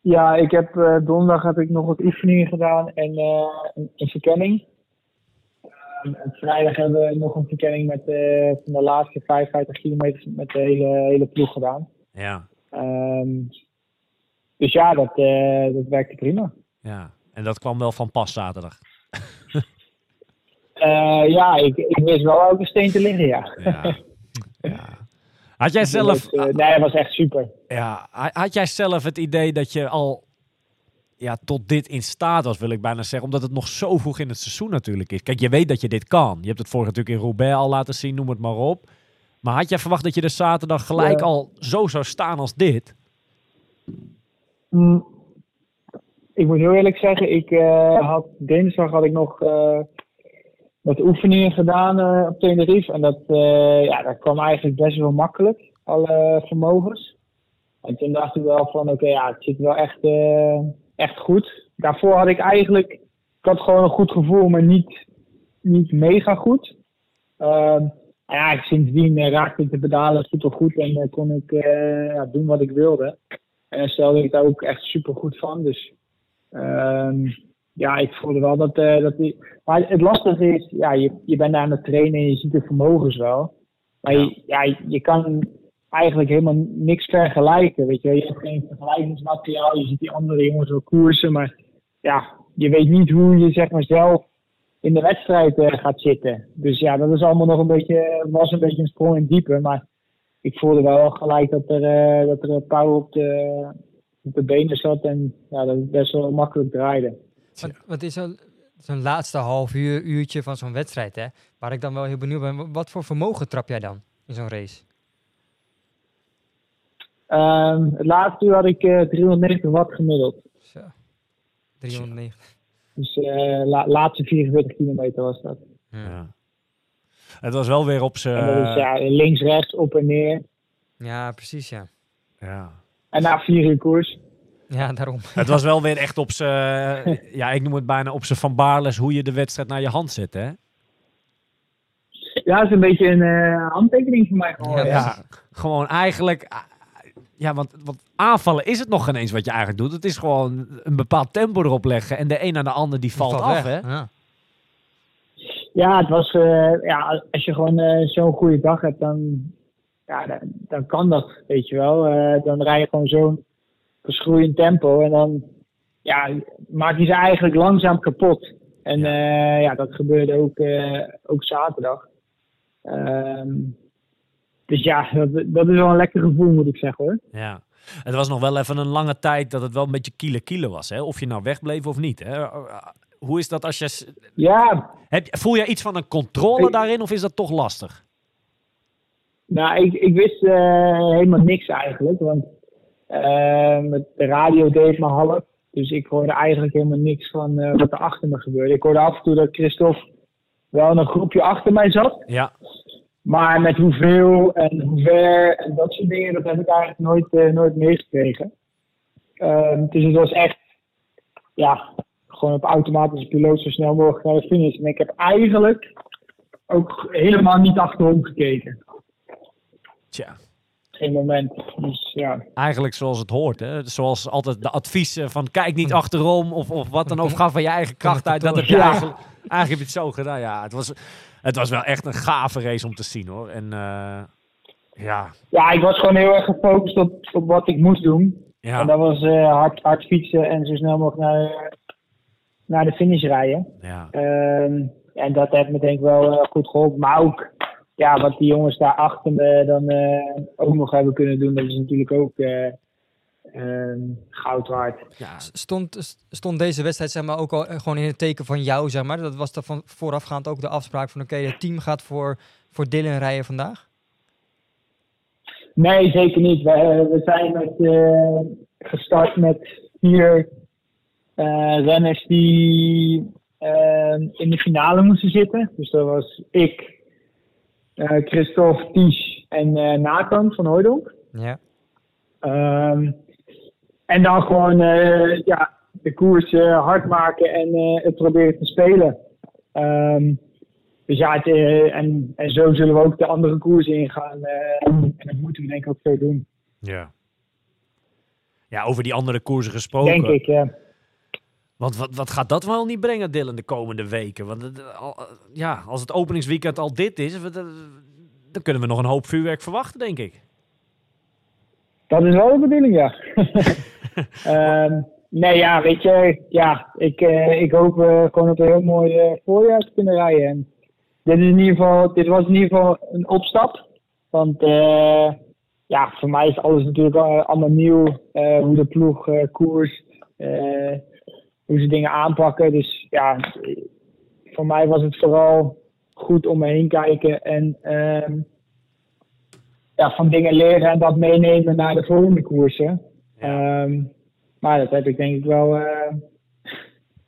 Ja, ik heb eh, donderdag heb ik nog wat oefeningen gedaan en eh, een, een verkenning. En vrijdag hebben we nog een verkenning met van de laatste 55 kilometer met de hele, hele ploeg gedaan. Ja. Ehm, dus ja, dat, dat werkte prima. ja. En dat kwam wel van pas zaterdag. Ja, ik, ik wist wel elke steen te liggen, ja. Ja. <laughs> ja. Had jij zelf... Dus, eh, nee, het was echt super. Ja, ha- had jij zelf het idee dat je al ja, tot dit in staat was, wil ik bijna zeggen, omdat het nog zo vroeg in het seizoen natuurlijk is. Kijk, je weet dat je dit kan. Je hebt het vorige natuurlijk in Roubaix al laten zien, noem het maar op. Maar had jij verwacht dat je er zaterdag gelijk Ja. al zo zou staan als dit? Mm, ik moet heel eerlijk zeggen, ik eh, had dinsdag had ik nog eh, wat oefeningen gedaan eh, op Tenerife. En dat, eh, ja, dat kwam eigenlijk best wel makkelijk, alle vermogens. En toen dacht ik wel van, oké, ja, het zit wel echt, eh, echt goed. Daarvoor had ik eigenlijk, ik had gewoon een goed gevoel, maar niet, niet mega goed. Ehm, ja, sindsdien raakte ik de pedalen super goed en kon ik doen wat ik wilde. En stelde ik daar ook echt super goed van. Dus ehm, ja, ik voelde wel dat, eh, dat die. Maar het lastige is, ja, je, je bent aan het trainen en je ziet de vermogens wel. Maar Je, ja, je kan eigenlijk helemaal niks vergelijken. Weet je, je hebt geen vergelijkingsmateriaal. Je ziet die andere jongens wel koersen. Maar ja, je weet niet hoe je zeg maar zelf in de wedstrijd eh, gaat zitten. Dus ja, dat is allemaal nog een beetje, was een beetje een sprong in diepe. Maar ik voelde wel gelijk dat er, eh, dat er power op de, op de benen zat en ja, dat het best wel makkelijk draaide. Wat, wat is zo'n zo'n laatste half uur, uurtje van zo'n wedstrijd, hè? Waar ik dan wel heel benieuwd ben. wa- Wat voor vermogen trap jij dan in zo'n race? Ehm, het laatste uur had ik eh 390 watt gemiddeld. Zo. 390. Dus eh la, laatste 44 kilometer was dat. Ja. Het was wel weer op En dat is zijn... ja, links, rechts, op en neer. ja, precies, ja. ja. En na vier uur koers. Ja, daarom. Het was wel weer echt op zijn, <laughs> ja, ik noem het bijna op zijn Van Baarles hoe je de wedstrijd naar je hand zet, hè? Ja, het is een beetje een eh, handtekening voor mij geworden. Ja, Ja, gewoon eigenlijk, ah, ja, want, want aanvallen is het nog geen eens wat je eigenlijk doet. Het is gewoon een bepaald tempo erop leggen en de een naar de ander die valt, af, weg. hè? Ja. Ja, het was, eh, ja, als je gewoon eh, zo'n goede dag hebt, dan, ja, dan, dan kan dat, weet je wel. Eh, dan rij je gewoon zo'n verschroeiend tempo en dan ja, maak je ze eigenlijk langzaam kapot. En ja, ja dat gebeurde ook, eh, ook zaterdag. Ehm, dus ja, dat, dat is wel een lekker gevoel, moet ik zeggen hoor. Ja. Het was nog wel even een lange tijd dat het wel een beetje kiele kiele was, hè? Of je nou wegbleef of niet, hè? Hoe is dat als je... Ja, Heb, voel je iets van een controle Ik- daarin of is dat toch lastig? Nou, ik, ik wist eh, helemaal niks eigenlijk. Want eh, de radio deed me half. Dus ik hoorde eigenlijk helemaal niks van eh, wat er achter me gebeurde. Ik hoorde af en toe dat Christophe wel een groepje achter mij zat. Ja, Maar met hoeveel en hoe ver en dat soort dingen, dat heb ik eigenlijk nooit, eh, nooit meegekregen. Ehm, dus het was echt, ja, gewoon op automatische piloot zo snel mogelijk naar de finish. En ik heb eigenlijk ook helemaal niet achterom gekeken. tja. Geen moment. Dus ja. Eigenlijk zoals het hoort, hè? Zoals altijd de adviezen van kijk niet achterom of, of wat dan ook. Ga van je eigen kracht uit. Dat heb je Ja. eigenlijk, eigenlijk heb je het zo gedaan. Ja, het was, het was wel echt een gave race om te zien, hoor. En eh, ja, ja, ik was gewoon heel erg gefocust op, op wat ik moest doen. En ja, dat was eh, hard, hard fietsen en zo snel mogelijk naar, naar de finish rijden. ja. Ehm, en dat heeft me denk ik wel eh, goed geholpen. Maar ook ja, wat die jongens daar achter me dan eh, ook nog hebben kunnen doen, dat is natuurlijk ook eh, ehm, goud waard. ja. Stond, stond deze wedstrijd zeg maar, ook al eh, gewoon in het teken van jou, zeg maar? Dat was dan van voorafgaand ook de afspraak van oké, het team gaat voor, voor Dylan rijden vandaag? Nee, zeker niet. We, we zijn met, eh, gestart met vier eh, renners die eh, in de finale moesten zitten. Dus dat was ik, eh, Christophe, Ties en eh Nathan van Hooydonk. Ja. Ehm, en dan gewoon eh, ja, de koers eh, hard maken en eh, het proberen te spelen. Ehm, dus ja, het, eh, en, en zo zullen we ook de andere koersen ingaan. eh, en dat moeten we denk ik ook zo doen. Ja. Ja, over die andere koersen gesproken. Denk ik, ja. Want wat, wat gaat dat wel niet brengen, Dylan, de komende weken? Want het, al- ja, als het openingsweekend al dit is, wat, eh, dan kunnen we nog een hoop vuurwerk verwachten, denk ik. Dat is wel de bedoeling, ja. <laughs> Ehm, nee, ja, weet je, ja, ik, eh, ik hoop eh, gewoon op een heel mooi eh, voorjaar te kunnen rijden. En dit, is in ieder geval, dit was in ieder geval een opstap. Want eh, ja, voor mij is alles natuurlijk al- allemaal nieuw. eh, hoe de ploeg eh, koerst, eh, hoe ze dingen aanpakken. Dus ja, voor mij was het vooral goed om me heen kijken en ehm, ja, van dingen leren en dat meenemen naar de volgende koersen. Ehm, maar dat heb ik denk ik wel eh,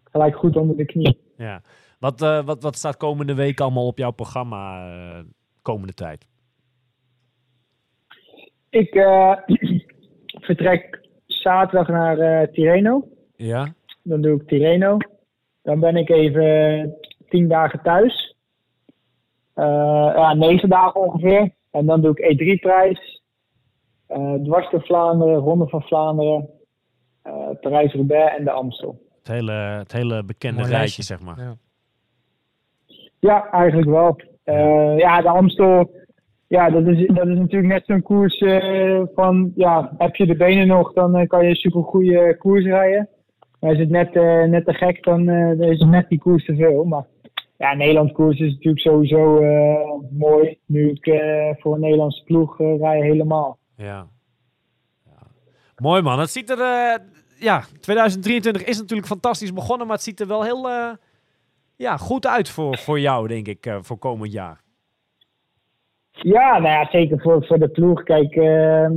gelijk goed onder de knie. Ja. Wat, eh, wat, wat staat komende week allemaal op jouw programma eh, komende tijd? Ik <clears throat> vertrek zaterdag naar Tirreno. Ja? Dan doe ik Tirreno. Dan ben ik even tien dagen thuis. Eh, ja, negen dagen ongeveer. En dan doe ik E3-prijs. eh dwars door Vlaanderen, Ronde van Vlaanderen. eh Parijs-Roubaix en de Amstel. Het hele, het hele bekende Mooi rijtje, zeg maar. Ja. Ja, eigenlijk wel. Eh, ja, de Amstel, ja, dat is, dat is natuurlijk net zo'n koers van, ja, heb je de benen nog, dan kan je een super goede koers rijden. Maar is het net, eh, net te gek, dan, eh, dan is het net die koers te veel. Maar ja, Nederlands koers is natuurlijk sowieso eh, mooi. Nu ik voor een Nederlandse ploeg rij helemaal. Ja. ja. Mooi man. Het ziet er. ja, 2023 is natuurlijk fantastisch begonnen, maar het ziet er wel heel ja, goed uit voor, voor jou, denk ik, voor komend jaar. Ja, nou ja, zeker voor, voor de ploeg. Kijk, ehm,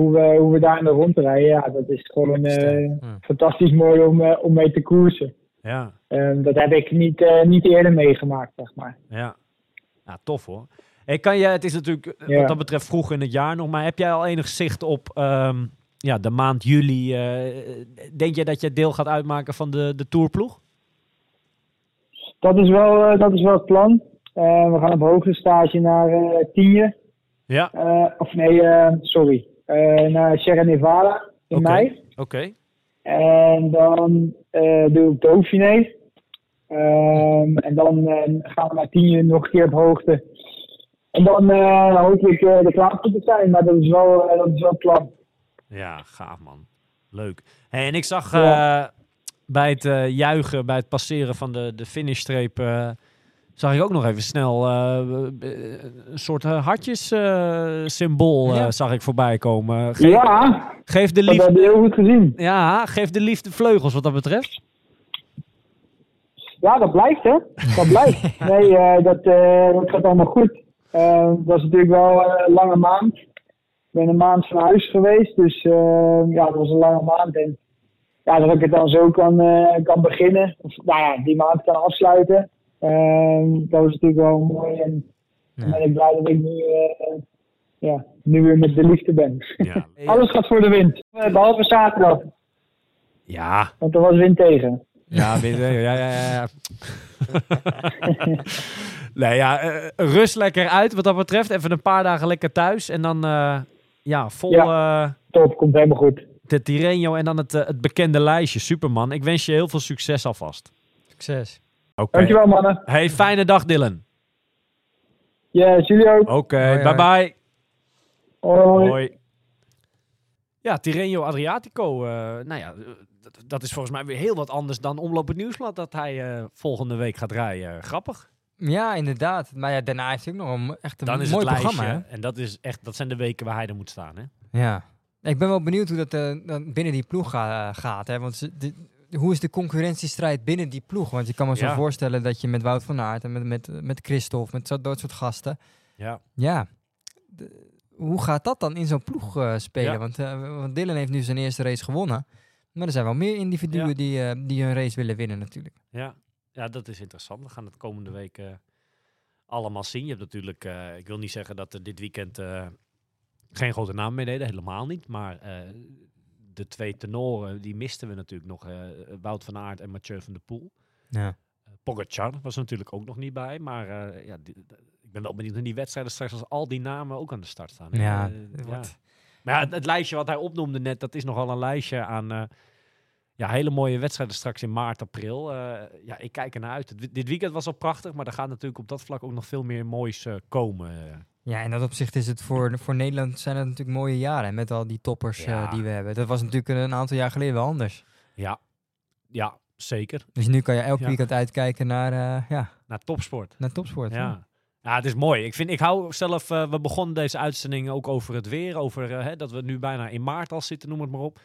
hoe, we, hoe we daar in de rond rijden, ja, dat is gewoon Ja. fantastisch mooi om, eh, om mee te koersen. Ja, Ehm, dat heb ik niet, eh, niet eerder meegemaakt, zeg maar. ja. Ja, tof hoor. Hey, kan je, het is natuurlijk Ja. wat dat betreft vroeg in het jaar nog, maar heb jij al enig zicht op ehm, ja, de maand juli. denk je dat je deel gaat uitmaken van de, de tourploeg? Dat is wel, dat is wel het plan. We gaan op hoogte stage naar Tienje. Ja, of nee, sorry. Eh, naar Sierra Nevada in mei. oké. En dan eh, doe ik Dauphiné. Ehm, en dan eh, gaan we naar Tienje nog een keer op hoogte. En dan hoop ik eh, er klaar voor te zijn. Maar dat is wel, dat is wel het plan. Ja, gaaf man. Leuk. Hey, en ik zag Ja. bij het juichen, bij het passeren van de, de finishstreep, zag ik ook nog even snel eh, eh, een soort uh, hartjes-symbool Ja. zag ik voorbij komen. Geef, Ja, geef, de dat liefde, heb je heel goed gezien. ja, geef de liefde vleugels wat dat betreft. Ja, dat blijft hè. Dat blijft. <laughs> Nee, eh, dat, eh, dat gaat allemaal goed. Eh, dat is natuurlijk wel eh, een lange maand. Ik ben een maand van huis geweest, dus eh, ja, dat was een lange maand. En ja, dat ik het dan zo kan, eh, kan beginnen, of nou ja, die maand kan afsluiten. Eh, dat was natuurlijk wel mooi. En dan ben ik blij dat ik nu, eh, ja, nu weer met de liefde ben. Ja, <laughs> Alles gaat voor de wind. Eh, Behalve zaterdag, ja, want er was wind tegen. ja, weet- ja, ja, ja. ja. <laughs> nee, ja, eh, rust lekker uit wat dat betreft. Even een paar dagen lekker thuis en dan eh, ja, vol... eh, Top, komt helemaal goed. de Tirreno en dan het, het bekende lijstje. Superman. Ik wens je heel veel succes alvast. Succes. Oké. Dankjewel mannen. Hey, fijne dag Dylan. Yes, jullie ook. Oké, Hoi, bye bye. Hoi. Hoi. Ja, Tirreno Adriatico. eh, nou ja, eh, dat, dat is volgens mij weer heel wat anders dan Omloop het Nieuwsblad dat hij eh, volgende week gaat rijden. Grappig. Ja, inderdaad. Maar ja, daarna heeft hij ook nog een echt een Dan is mooi het lijstje. programma. Hè? En dat, is echt, dat zijn de weken waar hij er moet staan. Hè? Ja. Ik ben wel benieuwd hoe dat eh, dan binnen die ploeg ga- gaat. Hè? Want ze- hoe is de concurrentiestrijd binnen die ploeg? Want je kan me zo Ja. voorstellen dat je met Wout van Aert en met, met, met Christophe, met zo, dat soort gasten. Ja. Ja. De- hoe gaat dat dan in zo'n ploeg eh, spelen? Ja. Want, want Dylan heeft nu zijn eerste race gewonnen. Maar er zijn wel meer individuen Ja. die, eh, die hun race willen winnen natuurlijk. Ja. ja, dat is interessant. We gaan het komende week allemaal zien. Je hebt natuurlijk, ik wil niet zeggen dat er dit weekend geen grote naam mee deden, helemaal niet. Maar de twee tenoren, die misten we natuurlijk nog. eh, Wout van Aert en Mathieu van der Poel. Ja. Pogacar was er natuurlijk ook nog niet bij. Maar eh, ja, die- ik ben wel benieuwd naar die wedstrijden straks als al die namen ook aan de start staan. hè. Ja, Eh, Maar ja, het, het lijstje wat hij opnoemde net, dat is nogal een lijstje aan eh, ja, hele mooie wedstrijden straks in maart, april. Eh, ja, ik kijk ernaar uit. Dit weekend was al prachtig, maar er gaat natuurlijk op dat vlak ook nog veel meer moois eh, komen. Ja, in dat opzicht is het voor, voor Nederland zijn het natuurlijk mooie jaren met al die toppers eh, die we hebben. Dat was natuurlijk een aantal jaar geleden wel anders. ja, ja, zeker. Dus nu kan je elk Ja. weekend uitkijken naar, eh, ja, Naar topsport. naar topsport. Ja. ja, het is mooi. Ik, vind, ik hou zelf, eh, we begonnen deze uitzending ook over het weer. Over hè, dat we nu bijna in maart al zitten, noem het maar op.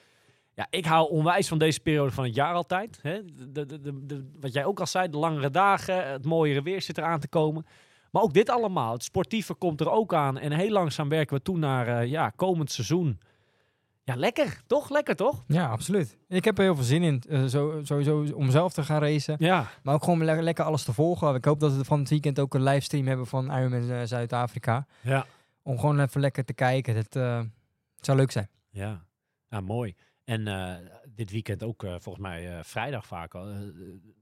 Ja, ik hou onwijs van deze periode van het jaar altijd. Hè. De, de, de, de- wat jij ook al zei, de langere dagen, het mooiere weer zit eraan te komen. Maar ook dit allemaal. Het sportieve komt er ook aan. En heel langzaam werken we toe naar eh, ja, komend seizoen. Ja, lekker. Toch? Lekker, toch? Ja, absoluut. Ik heb er heel veel zin in, eh, zo, sowieso om zelf te gaan racen. Ja. Maar ook gewoon le- lekker alles te volgen. Ik hoop dat we van het weekend ook een livestream hebben van Ironman eh, Zuid-Afrika. Ja. Om gewoon even lekker te kijken. Het, zou leuk zijn. Ja, ja mooi. En dit weekend ook, volgens mij vrijdag vaak al,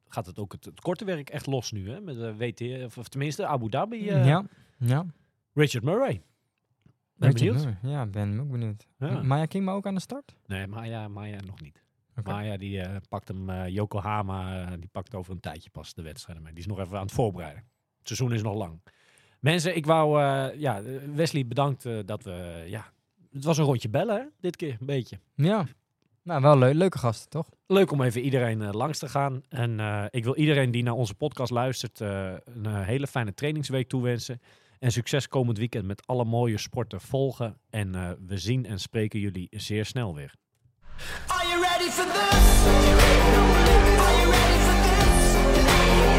gaat het ook het, het korte werk echt los nu, hè? Met de WT, of, of tenminste Abu Dhabi. eh, ja, ja. Richard Murray. Ben Richard benieuwd. Murray. Ja, ben ook benieuwd. Ja. Maya Kingma ook aan de start? Nee, Maya, Maya nog niet. Oké. Maya die eh, pakt hem, eh, Yokohama, eh, die pakt over een tijdje pas de wedstrijden mee. Die is nog even aan het voorbereiden. Het seizoen is nog lang. Mensen, ik wou, eh, ja, Wesley bedankt eh, dat we, ja, het was een rondje bellen hè, dit keer, een beetje. Ja. Nou, wel leuk. Leuke gasten, toch? Leuk om even iedereen eh, langs te gaan. En eh, ik wil iedereen die naar onze podcast luistert eh, een hele fijne trainingsweek toewensen. En succes komend weekend met alle mooie sporten volgen. En eh, we zien en spreken jullie zeer snel weer. Are you ready for this? Are you ready for this?